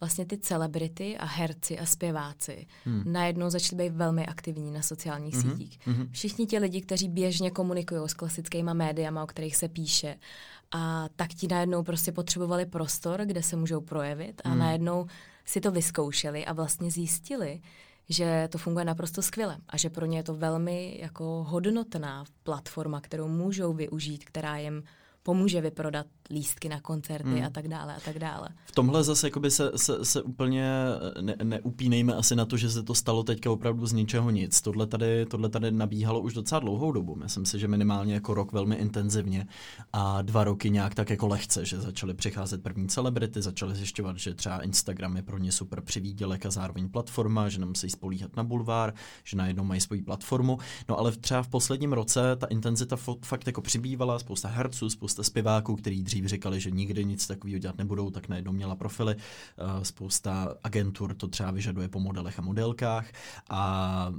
Speaker 2: vlastně ty celebrity a herci a zpěváci hmm. najednou začali být velmi aktivní na sociálních mm-hmm. sítích. Mm-hmm. Všichni ti lidi, kteří běžně komunikují s klasickými médiama, o kterých se píše, a tak ti najednou prostě potřebovali prostor, kde se můžou projevit a hmm. najednou si to vyzkoušeli a vlastně zjistili, že to funguje naprosto skvěle a že pro ně je to velmi jako hodnotná platforma, kterou můžou využít, která jim pomůže vyprodat lístky na koncerty hmm. a tak dále a tak dále.
Speaker 1: V tomhle zase jakoby se, se, se úplně ne, neupínejme asi na to, že se to stalo teďka opravdu z ničeho nic. Tohle tady, tohle tady nabíhalo už docela dlouhou dobu. Myslím si, že minimálně jako rok velmi intenzivně a dva roky nějak tak jako lehce, že začaly přicházet první celebrity, začaly zjišťovat, že třeba Instagram je pro ně super přivídělek a zároveň platforma, že nemusí spolíhat na bulvár, že najednou mají svoji platformu. No ale třeba v posledním roce ta intenzita fakt jako přibývala, spousta herců, spousta zpěváků, který dřív říkali, že nikdy nic takového dělat nebudou, tak najednou měla profily. Eh, spousta agentur to třeba vyžaduje po modelech a modelkách a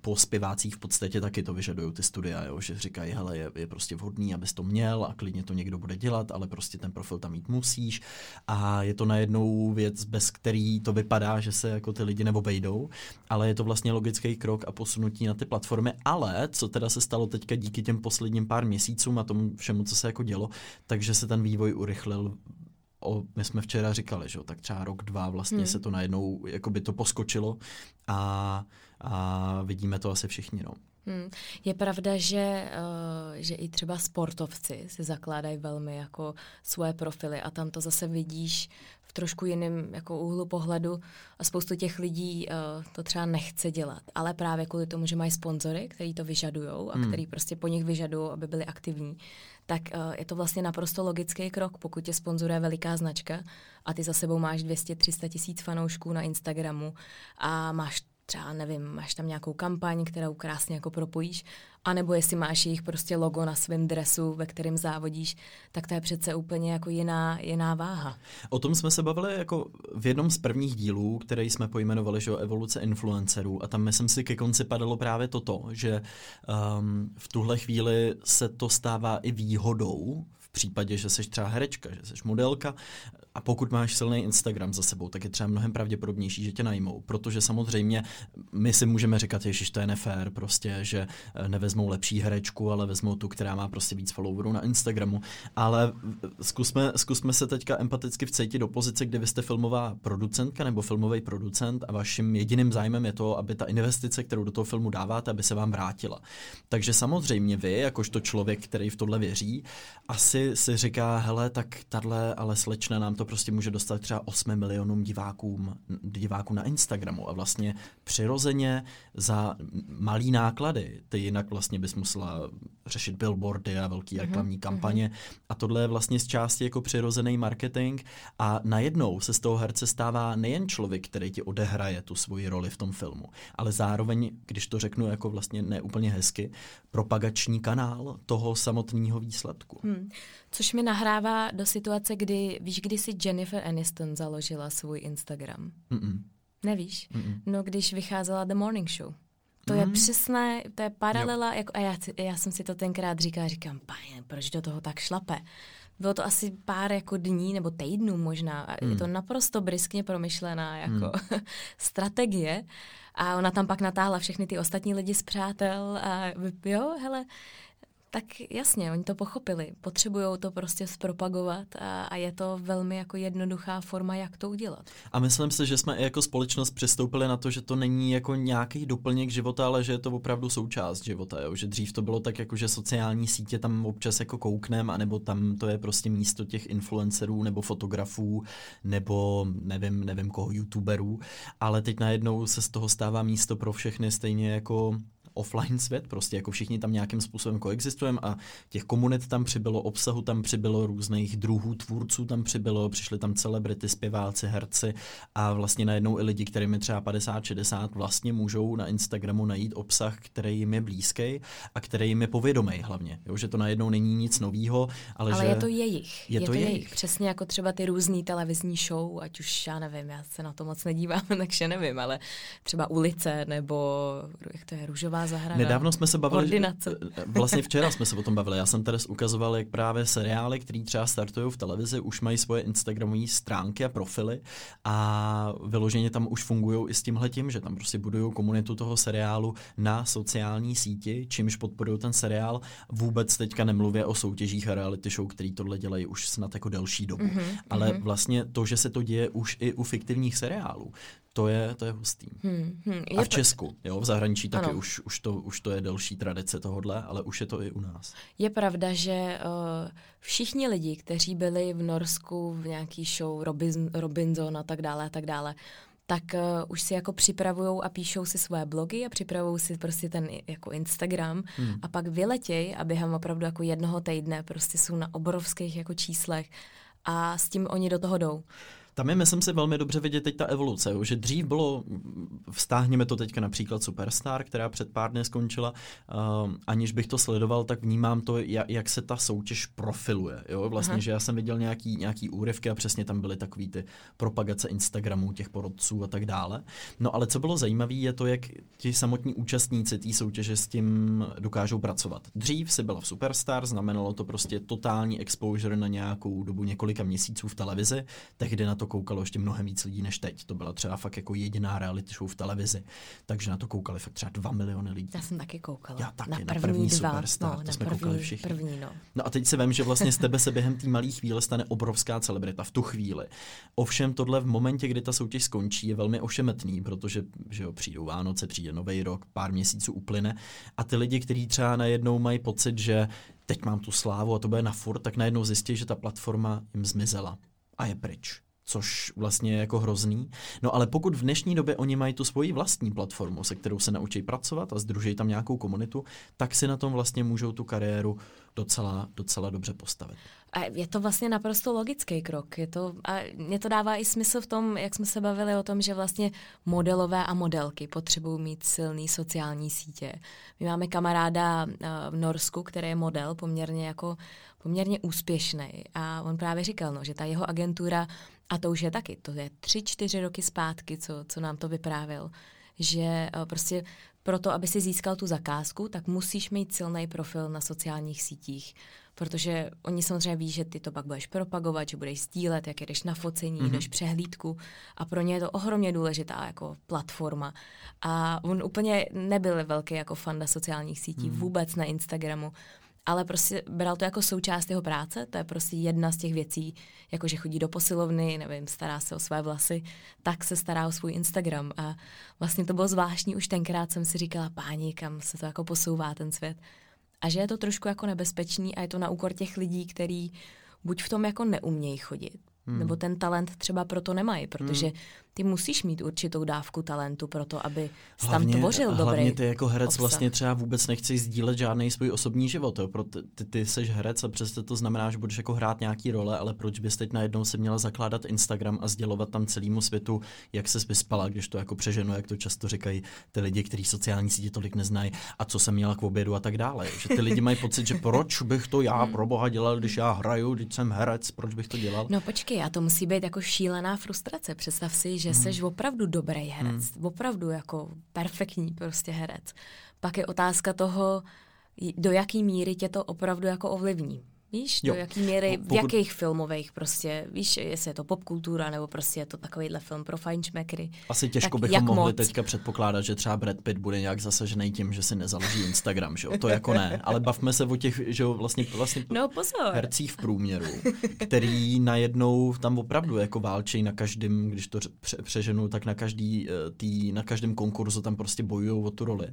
Speaker 1: po zpěvácích v podstatě taky to vyžadují ty studia, jo, že říkají, hele, je, je prostě vhodný, abys to měl a klidně to někdo bude dělat, ale prostě ten profil tam mít musíš a je to najednou věc, bez který to vypadá, že se jako ty lidi neobejdou, ale je to vlastně logický krok a posunutí na ty platformy, ale co teda se stalo teďka díky těm posledním pár měsícům a tomu všemu, co se jako dělo, takže se ten vývoj urychlil o, my jsme včera říkali, že tak třeba rok, dva vlastně hmm. se to najednou, jako by to poskočilo a, a vidíme to asi všichni, no.
Speaker 2: Hmm. Je pravda, že, uh, že i třeba sportovci si zakládají velmi jako svoje profily a tam to zase vidíš v trošku jiném jako úhlu pohledu a spoustu těch lidí uh, to třeba nechce dělat, ale právě kvůli tomu, že mají sponzory, který to vyžadují a hmm. který prostě po nich vyžadují, aby byli aktivní, tak uh, je to vlastně naprosto logický krok, pokud tě sponzoruje veliká značka a ty za sebou máš 200-300 tisíc fanoušků na Instagramu a máš třeba nevím, máš tam nějakou kampaň, kterou krásně jako propojíš, anebo jestli máš jejich prostě logo na svém dresu, ve kterém závodíš, tak to je přece úplně jako jiná, jiná váha.
Speaker 1: O tom jsme se bavili jako v jednom z prvních dílů, který jsme pojmenovali, že o evoluce influencerů a tam myslím si ke konci padalo právě toto, že um, v tuhle chvíli se to stává i výhodou v případě, že jsi třeba herečka, že jsi modelka, a pokud máš silný Instagram za sebou, tak je třeba mnohem pravděpodobnější, že tě najmou. Protože samozřejmě my si můžeme říkat, že to je nefér, prostě, že eh, nevezmou lepší herečku, ale vezmou tu, která má prostě víc followerů na Instagramu. Ale zkusme, zkusme se teďka empaticky vcítit do pozice, kde vy jste filmová producentka nebo filmový producent a vaším jediným zájmem je to, aby ta investice, kterou do toho filmu dáváte, aby se vám vrátila. Takže samozřejmě vy, jakožto člověk, který v tohle věří, asi si říká, hele, tak tahle ale slečna nám to prostě může dostat třeba 8 milionům divákům, diváků na Instagramu a vlastně přirozeně za malý náklady, ty jinak vlastně bys musela řešit billboardy a velký mm-hmm, reklamní kampaně mm-hmm. a tohle je vlastně z části jako přirozený marketing a najednou se z toho herce stává nejen člověk, který ti odehraje tu svoji roli v tom filmu, ale zároveň, když to řeknu jako vlastně neúplně hezky, propagační kanál toho samotného výsledku. Hmm.
Speaker 2: Což mi nahrává do situace, kdy, víš, kdy si Jennifer Aniston založila svůj Instagram? Mm-mm. Nevíš? Mm-mm. No, když vycházela The Morning Show. To mm. je přesné, to je paralela, jako, a já, já jsem si to tenkrát říkala, říkám, páně, proč do toho tak šlape? Bylo to asi pár jako dní nebo týdnů možná. A mm. Je to naprosto briskně promyšlená jako mm. strategie. A ona tam pak natáhla všechny ty ostatní lidi z přátel a jo, hele, tak jasně, oni to pochopili. Potřebují to prostě zpropagovat a, a je to velmi jako jednoduchá forma, jak to udělat.
Speaker 1: A myslím si, že jsme i jako společnost přistoupili na to, že to není jako nějaký doplněk života, ale že je to opravdu součást života. Jo? Že dřív to bylo tak, jako že sociální sítě tam občas jako kouknem, anebo tam to je prostě místo těch influencerů nebo fotografů, nebo nevím, nevím koho, youtuberů, ale teď najednou se z toho stává místo pro všechny stejně jako offline svět, prostě jako všichni tam nějakým způsobem koexistujeme a těch komunit tam přibylo, obsahu tam přibylo, různých druhů tvůrců tam přibylo, přišli tam celebrity, zpěváci, herci a vlastně najednou i lidi, kterým je třeba 50-60, vlastně můžou na Instagramu najít obsah, který jim je blízký a který jim je povědomý hlavně. Jo, že to najednou není nic nového, ale,
Speaker 2: ale
Speaker 1: že...
Speaker 2: je to jejich. Je, je to, to jejich. jejich. Přesně jako třeba ty různé televizní show, ať už já nevím, já se na to moc nedívám, takže nevím, ale třeba ulice nebo jak to je, růžová zahrada.
Speaker 1: Nedávno jsme se bavili, Ordinace. Vlastně včera jsme se o tom bavili. Já jsem tady ukazoval, jak právě seriály, které třeba startují v televizi, už mají svoje Instagramové stránky a profily a vyloženě tam už fungují i s tímhle tím, že tam prostě budují komunitu toho seriálu na sociální síti, čímž podporují ten seriál. Vůbec teďka nemluvě o soutěžích a reality show, který tohle dělají už snad jako delší dobu. Mm-hmm, Ale mm-hmm. vlastně to, že se to děje už i u fiktivních seriálů, to je, to je hustý. Hmm, hmm, je a v Česku, jo, v zahraničí taky už, už, to, už to je delší tradice tohodle, ale už je to i u nás.
Speaker 2: Je pravda, že uh, všichni lidi, kteří byli v Norsku v nějaký show Robin, Robinson a tak dále a tak dále, tak uh, už si jako připravují a píšou si své blogy a připravují si prostě ten jako Instagram hmm. a pak vyletěj a během opravdu jako jednoho týdne prostě jsou na obrovských jako číslech a s tím oni do toho jdou.
Speaker 1: Tam je, myslím si, velmi dobře vidět teď ta evoluce, jo, že dřív bylo, vztáhněme to teďka například Superstar, která před pár dny skončila, uh, aniž bych to sledoval, tak vnímám to, jak, jak se ta soutěž profiluje. Jo? Vlastně, Aha. že já jsem viděl nějaký, nějaký úryvky a přesně tam byly takový ty propagace Instagramů, těch porodců a tak dále. No ale co bylo zajímavé, je to, jak ti samotní účastníci té soutěže s tím dokážou pracovat. Dřív si byla v Superstar, znamenalo to prostě totální exposure na nějakou dobu několika měsíců v televizi, tehdy na to to koukalo ještě mnohem víc lidí než teď. To byla třeba fakt jako jediná reality show v televizi. Takže na to koukali fakt třeba dva miliony lidí.
Speaker 2: Já jsem taky koukala.
Speaker 1: Já taky, na první, na první dva. Superstar,
Speaker 2: no,
Speaker 1: to jsme první, koukali všichni.
Speaker 2: První, no.
Speaker 1: no a teď si vím, že vlastně z tebe se během té malé chvíle stane obrovská celebrita v tu chvíli. Ovšem tohle v momentě, kdy ta soutěž skončí, je velmi ošemetný, protože že jo, přijdou Vánoce, přijde nový rok, pár měsíců uplyne a ty lidi, kteří třeba najednou mají pocit, že teď mám tu slávu a to bude na furt, tak najednou zjistí, že ta platforma jim zmizela a je pryč což vlastně je jako hrozný. No ale pokud v dnešní době oni mají tu svoji vlastní platformu, se kterou se naučí pracovat a združí tam nějakou komunitu, tak si na tom vlastně můžou tu kariéru docela, docela dobře postavit.
Speaker 2: A je to vlastně naprosto logický krok. Je to, a mě to dává i smysl v tom, jak jsme se bavili o tom, že vlastně modelové a modelky potřebují mít silný sociální sítě. My máme kamaráda eh, v Norsku, který je model poměrně jako poměrně úspěšný a on právě říkal, no, že ta jeho agentura, a to už je taky, to je tři, čtyři roky zpátky, co, co nám to vyprávěl, že eh, prostě proto, aby si získal tu zakázku, tak musíš mít silný profil na sociálních sítích, protože oni samozřejmě ví, že ty to pak budeš propagovat, že budeš sdílet, jak jdeš na focení, mm-hmm. jdeš přehlídku a pro ně je to ohromně důležitá jako platforma. A on úplně nebyl velký jako fanda sociálních sítí, mm-hmm. vůbec na Instagramu ale prostě bral to jako součást jeho práce, to je prostě jedna z těch věcí, jako že chodí do posilovny, nevím, stará se o své vlasy, tak se stará o svůj Instagram a vlastně to bylo zvláštní, už tenkrát jsem si říkala, páni, kam se to jako posouvá ten svět. A že je to trošku jako nebezpečný a je to na úkor těch lidí, kteří buď v tom jako neumějí chodit, hmm. nebo ten talent třeba proto nemají, protože hmm ty musíš mít určitou dávku talentu pro to, aby jsi hlavně, tam tvořil dobrý
Speaker 1: Hlavně ty jako herec
Speaker 2: obsah.
Speaker 1: vlastně třeba vůbec nechceš sdílet žádný svůj osobní život. Jo? Proto ty, ty jsi herec a přesto to znamená, že budeš jako hrát nějaký role, ale proč bys teď najednou se měla zakládat Instagram a sdělovat tam celému světu, jak se vyspala, když to jako přeženo, jak to často říkají ty lidi, kteří sociální sítě tolik neznají a co jsem měla k obědu a tak dále. Že ty lidi mají pocit, že proč bych to já pro boha dělal, když já hraju, když jsem herec, proč bych to dělal?
Speaker 2: No počkej, a to musí být jako šílená frustrace. Představ si, že hmm. seš opravdu dobrý herec, hmm. opravdu jako perfektní prostě herec. Pak je otázka toho, do jaký míry tě to opravdu jako ovlivní. Víš, jo. do jaký míry, v jakých filmových prostě, víš, jestli je to popkultura, nebo prostě je to takovýhle film pro fajnšmekry.
Speaker 1: Asi těžko bychom mohli moc? teďka předpokládat, že třeba Brad Pitt bude nějak zasažený tím, že si nezaloží Instagram, že jo? To jako ne, ale bavme se o těch, že jo, vlastně, vlastně
Speaker 2: no, pozor.
Speaker 1: hercích v průměru, který najednou tam opravdu jako válčí na každém, když to pře- přeženu, tak na každý, eh, tý, na každém konkurzu tam prostě bojují o tu roli.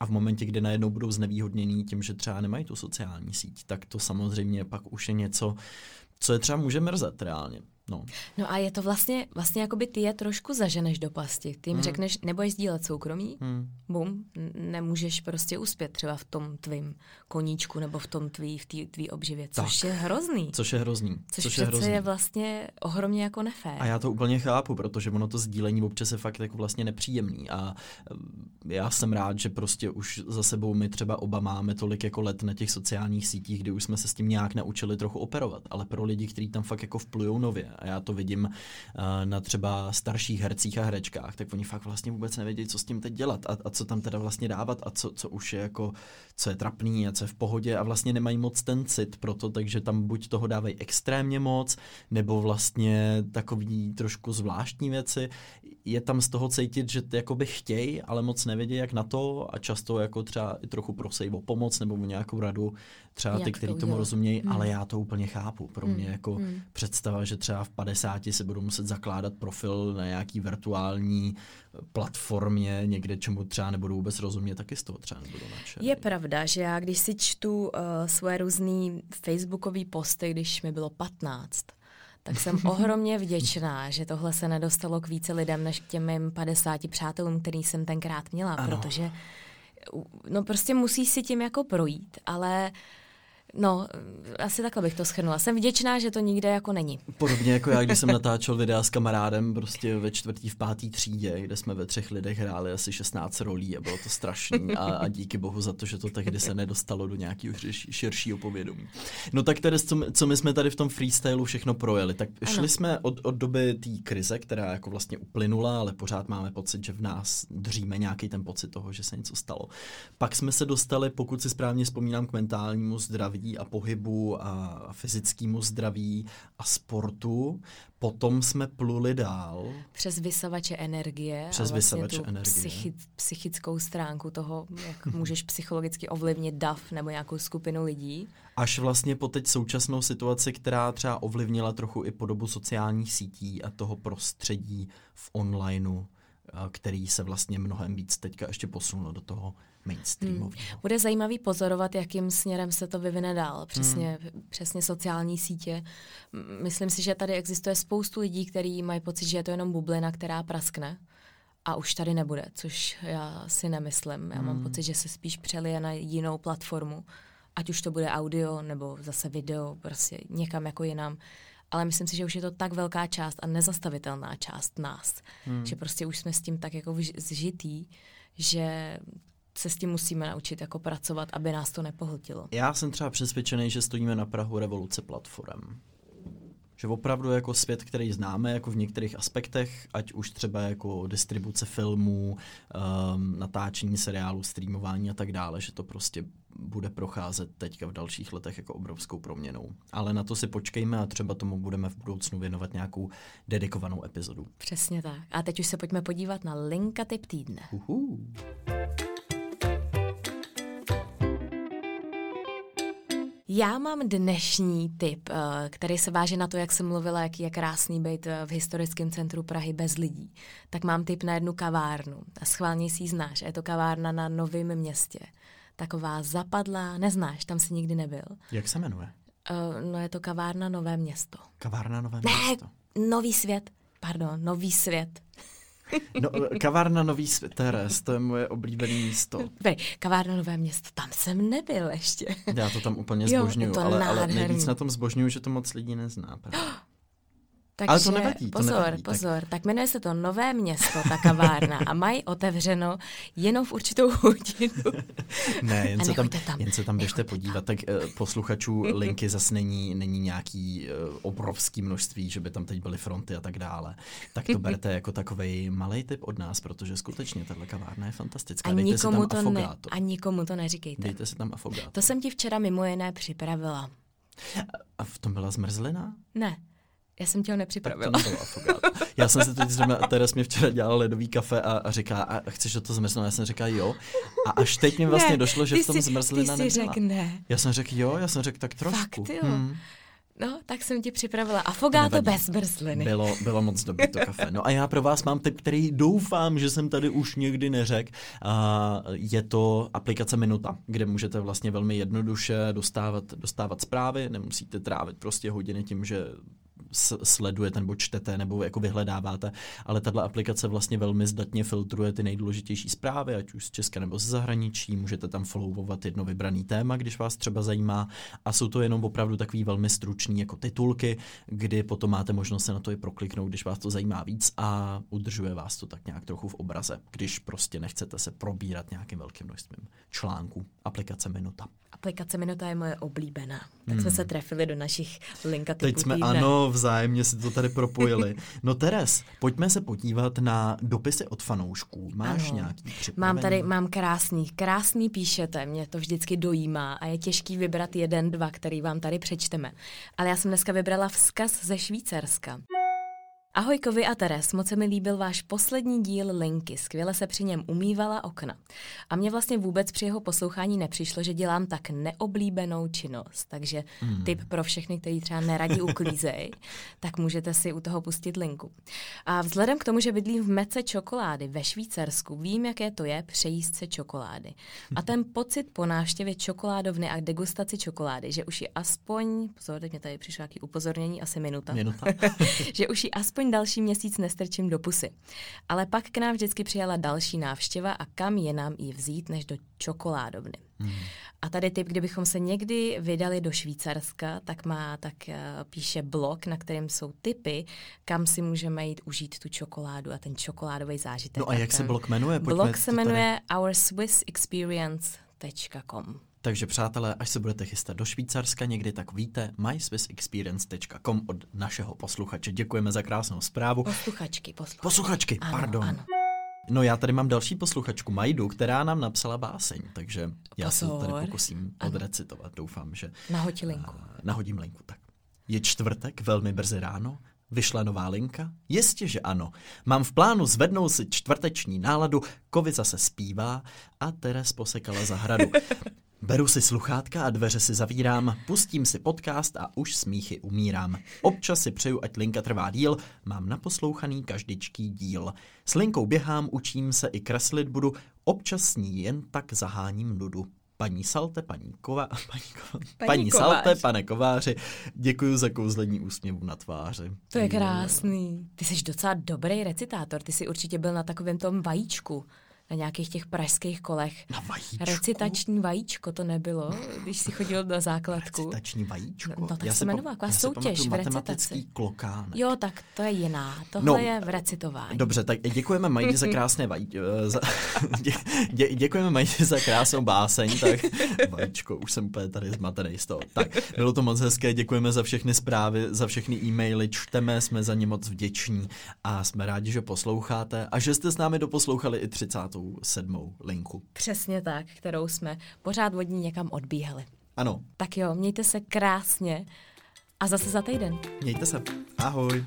Speaker 1: A v momentě, kdy najednou budou znevýhodnění tím, že třeba nemají tu sociální síť, tak to samozřejmě pak už je něco, co je třeba může mrzet reálně. No.
Speaker 2: no a je to vlastně, vlastně jako by ty je trošku zaženeš do pasti. Ty jim hmm. řekneš, nebudeš sdílet soukromí, hmm. bum, nemůžeš prostě uspět třeba v tom tvým koníčku nebo v tom tvý, v té tvý obživě, což tak. je hrozný.
Speaker 1: Což je hrozný.
Speaker 2: Což,
Speaker 1: což
Speaker 2: je,
Speaker 1: hrozný.
Speaker 2: je vlastně ohromně jako nefér.
Speaker 1: A já to úplně chápu, protože ono to sdílení občas je fakt jako vlastně nepříjemný a já jsem rád, že prostě už za sebou my třeba oba máme tolik jako let na těch sociálních sítích, kdy už jsme se s tím nějak naučili trochu operovat, ale pro lidi, kteří tam fakt jako vplujou nově a já to vidím uh, na třeba starších hercích a herečkách, tak oni fakt vlastně vůbec nevědí, co s tím teď dělat a, a co tam teda vlastně dávat a co, co už je jako, co je trapný a co je v pohodě a vlastně nemají moc ten cit pro to, takže tam buď toho dávají extrémně moc, nebo vlastně takový trošku zvláštní věci. Je tam z toho cítit, že jakoby chtějí, ale moc nevědí, jak na to a často jako třeba i trochu prosej o pomoc nebo o nějakou radu, třeba Jak ty, kteří to tomu rozumějí, hmm. ale já to úplně chápu. Pro mě hmm. jako hmm. představa, že třeba v 50 se budu muset zakládat profil na nějaký virtuální eh, platformě, někde, čemu třeba nebudu vůbec rozumět, taky z toho třeba nebudu nadšený.
Speaker 2: Je pravda, že já když si čtu uh, svoje různé facebookové posty, když mi bylo 15, tak jsem ohromně vděčná, že tohle se nedostalo k více lidem než k těm mým 50 přátelům, který jsem tenkrát měla, ano. protože no prostě musí si tím jako projít, ale uh, No, asi takhle bych to schrnula. Jsem vděčná, že to nikde jako není.
Speaker 1: Podobně jako já, když jsem natáčel videa s kamarádem prostě ve čtvrtý, v pátý třídě, kde jsme ve třech lidech hráli asi 16 rolí a bylo to strašný a, a díky bohu za to, že to tehdy se nedostalo do nějakého širšího povědomí. No tak tedy, co, co my jsme tady v tom freestylu všechno projeli, tak ano. šli jsme od, od doby té krize, která jako vlastně uplynula, ale pořád máme pocit, že v nás dříme nějaký ten pocit toho, že se něco stalo. Pak jsme se dostali, pokud si správně vzpomínám, k mentálnímu zdraví zdraví a pohybu a fyzickému zdraví a sportu. Potom jsme pluli dál.
Speaker 2: Přes vysavače energie.
Speaker 1: Přes
Speaker 2: a
Speaker 1: vlastně vysavače energie.
Speaker 2: Psychi- psychickou stránku toho, jak můžeš psychologicky ovlivnit DAF nebo nějakou skupinu lidí.
Speaker 1: Až vlastně po teď současnou situaci, která třeba ovlivnila trochu i podobu sociálních sítí a toho prostředí v onlineu který se vlastně mnohem víc teďka ještě posunul do toho mainstreamového.
Speaker 2: Hmm. Bude zajímavý pozorovat, jakým směrem se to vyvine dál. Přesně, hmm. přesně sociální sítě. Myslím si, že tady existuje spoustu lidí, kteří mají pocit, že je to jenom bublina, která praskne a už tady nebude, což já si nemyslím. Já mám hmm. pocit, že se spíš přelije na jinou platformu, ať už to bude audio nebo zase video, prostě někam jako jinam. Ale myslím si, že už je to tak velká část a nezastavitelná část nás, hmm. že prostě už jsme s tím tak jako zžitý, že se s tím musíme naučit jako pracovat, aby nás to nepohltilo.
Speaker 1: Já jsem třeba přesvědčený, že stojíme na Prahu revoluce platform že opravdu jako svět, který známe jako v některých aspektech, ať už třeba jako distribuce filmů, um, natáčení seriálu, streamování a tak dále, že to prostě bude procházet teďka v dalších letech jako obrovskou proměnou. Ale na to si počkejme a třeba tomu budeme v budoucnu věnovat nějakou dedikovanou epizodu.
Speaker 2: Přesně tak. A teď už se pojďme podívat na linka typ týdne.
Speaker 1: Uhu.
Speaker 2: Já mám dnešní tip, eh, který se váže na to, jak jsem mluvila, jaký je krásný být eh, v historickém centru Prahy bez lidí. Tak mám tip na jednu kavárnu. A schválně si ji znáš. Je to kavárna na Novém městě. Taková zapadlá, neznáš, tam si nikdy nebyl.
Speaker 1: Jak se jmenuje?
Speaker 2: Uh, no je to kavárna Nové město.
Speaker 1: Kavárna Nové
Speaker 2: ne,
Speaker 1: město?
Speaker 2: Nový svět. Pardon, Nový svět.
Speaker 1: No, kavárna Nový Teres, to je moje oblíbené místo.
Speaker 2: Vej, kavárna Nové město, tam jsem nebyl ještě.
Speaker 1: Já to tam úplně zbožňuju, ale, ale nejvíc na tom zbožňuju, že to moc lidí nezná. Právě.
Speaker 2: Takže Ale to nevadí, to pozor, nevadí, pozor, tak... tak jmenuje se to Nové město, ta kavárna a mají otevřeno jenom v určitou hodinu.
Speaker 1: ne, jen se, tam, tam, jen se tam běžte podívat, tak uh, posluchačů linky zase není, není nějaký uh, obrovský množství, že by tam teď byly fronty a tak dále. Tak to berte jako takový malý tip od nás, protože skutečně tahle kavárna je fantastická.
Speaker 2: A Dejte nikomu, si tam to ne, a nikomu to neříkejte.
Speaker 1: Dejte si tam afogáto.
Speaker 2: To jsem ti včera mimo jiné připravila.
Speaker 1: A v tom byla zmrzlina?
Speaker 2: Ne. Já jsem tě ho nepřipravila.
Speaker 1: Já jsem si teď zrovna, Teres mě včera dělala ledový kafe a, a říká, a chceš to zmrzlinout? Já jsem říkal jo. A až teď mi vlastně ne, došlo, že v tom zmrzlina
Speaker 2: nebyla. Ty jsi řekl ne.
Speaker 1: Já jsem řekl jo, já jsem řekl tak trošku.
Speaker 2: Fakt jo. Hmm. No, tak jsem ti připravila afogáto bez zmrzliny.
Speaker 1: Bylo, bylo moc dobré to kafe. No a já pro vás mám tip, který doufám, že jsem tady už nikdy neřekl. Uh, je to aplikace Minuta, kde můžete vlastně velmi jednoduše dostávat, dostávat zprávy, nemusíte trávit prostě hodiny tím, že sledujete nebo čtete nebo jako vyhledáváte, ale tahle aplikace vlastně velmi zdatně filtruje ty nejdůležitější zprávy, ať už z Česka nebo z zahraničí, můžete tam followovat jedno vybraný téma, když vás třeba zajímá a jsou to jenom opravdu takový velmi stručný jako titulky, kdy potom máte možnost se na to i prokliknout, když vás to zajímá víc a udržuje vás to tak nějak trochu v obraze, když prostě nechcete se probírat nějakým velkým množstvím článků. Aplikace Minuta.
Speaker 2: Aplikace Minuta je moje oblíbená. Tak hmm. jsme se trefili do našich linka
Speaker 1: Teď jsme, týdne. ano, vzájemně si to tady propojili. No Teres, pojďme se podívat na dopisy od fanoušků. Máš ano. nějaký připravený?
Speaker 2: Mám tady, mám krásný, krásný píšete, mě to vždycky dojímá a je těžký vybrat jeden, dva, který vám tady přečteme. Ale já jsem dneska vybrala vzkaz ze Švýcarska. Ahoj Kovi a Teres, moc se mi líbil váš poslední díl Linky, skvěle se při něm umývala okna. A mně vlastně vůbec při jeho poslouchání nepřišlo, že dělám tak neoblíbenou činnost. Takže hmm. tip pro všechny, kteří třeba neradí uklízej, tak můžete si u toho pustit linku. A vzhledem k tomu, že bydlím v mece čokolády ve Švýcarsku, vím, jaké to je přejíst se čokolády. A ten pocit po návštěvě čokoládovny a degustaci čokolády, že už je aspoň, pozor, teď mě tady přišlo nějaký upozornění, asi minuta,
Speaker 1: minuta.
Speaker 2: že už je aspoň aspoň další měsíc nestrčím do pusy. Ale pak k nám vždycky přijala další návštěva a kam je nám ji vzít než do čokoládovny. Hmm. A tady typ, kdybychom se někdy vydali do Švýcarska, tak má, tak uh, píše blog, na kterém jsou typy, kam si můžeme jít užít tu čokoládu a ten čokoládový zážitek.
Speaker 1: No a jak se blog jmenuje?
Speaker 2: Pojďme blog se jmenuje ourswissexperience.com.
Speaker 1: Takže přátelé, až se budete chystat do Švýcarska někdy, tak víte myswissexperience.com od našeho posluchače. Děkujeme za krásnou zprávu.
Speaker 2: Posluchačky, posluchačky.
Speaker 1: Posluchačky,
Speaker 2: ano,
Speaker 1: pardon.
Speaker 2: Ano.
Speaker 1: No já tady mám další posluchačku, Majdu, která nám napsala báseň, takže já se tady pokusím ano. odrecitovat. Doufám, že...
Speaker 2: Nahodí linku. Uh,
Speaker 1: nahodím linku, tak. Je čtvrtek, velmi brzy ráno, Vyšla nová linka? Jistě, že ano. Mám v plánu zvednout si čtvrteční náladu, Kovi zase zpívá a Teres posekala zahradu. Beru si sluchátka a dveře si zavírám, pustím si podcast a už smíchy umírám. Občas si přeju, ať linka trvá díl, mám naposlouchaný každičký díl. S linkou běhám, učím se i kreslit budu, občas s ní jen tak zaháním nudu. Paní Salte, paní Kova, paní, Kova, paní, paní Salte, pane Kováři, děkuji za kouzlení úsměvu na tváři.
Speaker 2: To je krásný. Ty jsi docela dobrý recitátor, ty jsi určitě byl na takovém tom vajíčku na nějakých těch pražských kolech.
Speaker 1: Na vajíčku?
Speaker 2: Recitační vajíčko to nebylo, když si chodil do základku.
Speaker 1: Recitační vajíčko?
Speaker 2: No, no tak já se jmenovala, taková soutěž v recitaci.
Speaker 1: klokánek.
Speaker 2: Jo, tak to je jiná. Tohle no, je v recitování.
Speaker 1: Dobře, tak děkujeme Majdi za krásné vajíčko. Eh, za, dě, dě, děkujeme Majdi za krásnou báseň, tak vajíčko, už jsem úplně tady zmatený z toho. Tak, bylo to moc hezké, děkujeme za všechny zprávy, za všechny e-maily, čteme, jsme za ně moc vděční a jsme rádi, že posloucháte a že jste s námi doposlouchali i 30 sedmou linku.
Speaker 2: Přesně tak, kterou jsme pořád vodní někam odbíhali.
Speaker 1: Ano.
Speaker 2: Tak jo, mějte se krásně a zase za týden.
Speaker 1: Mějte se. Ahoj.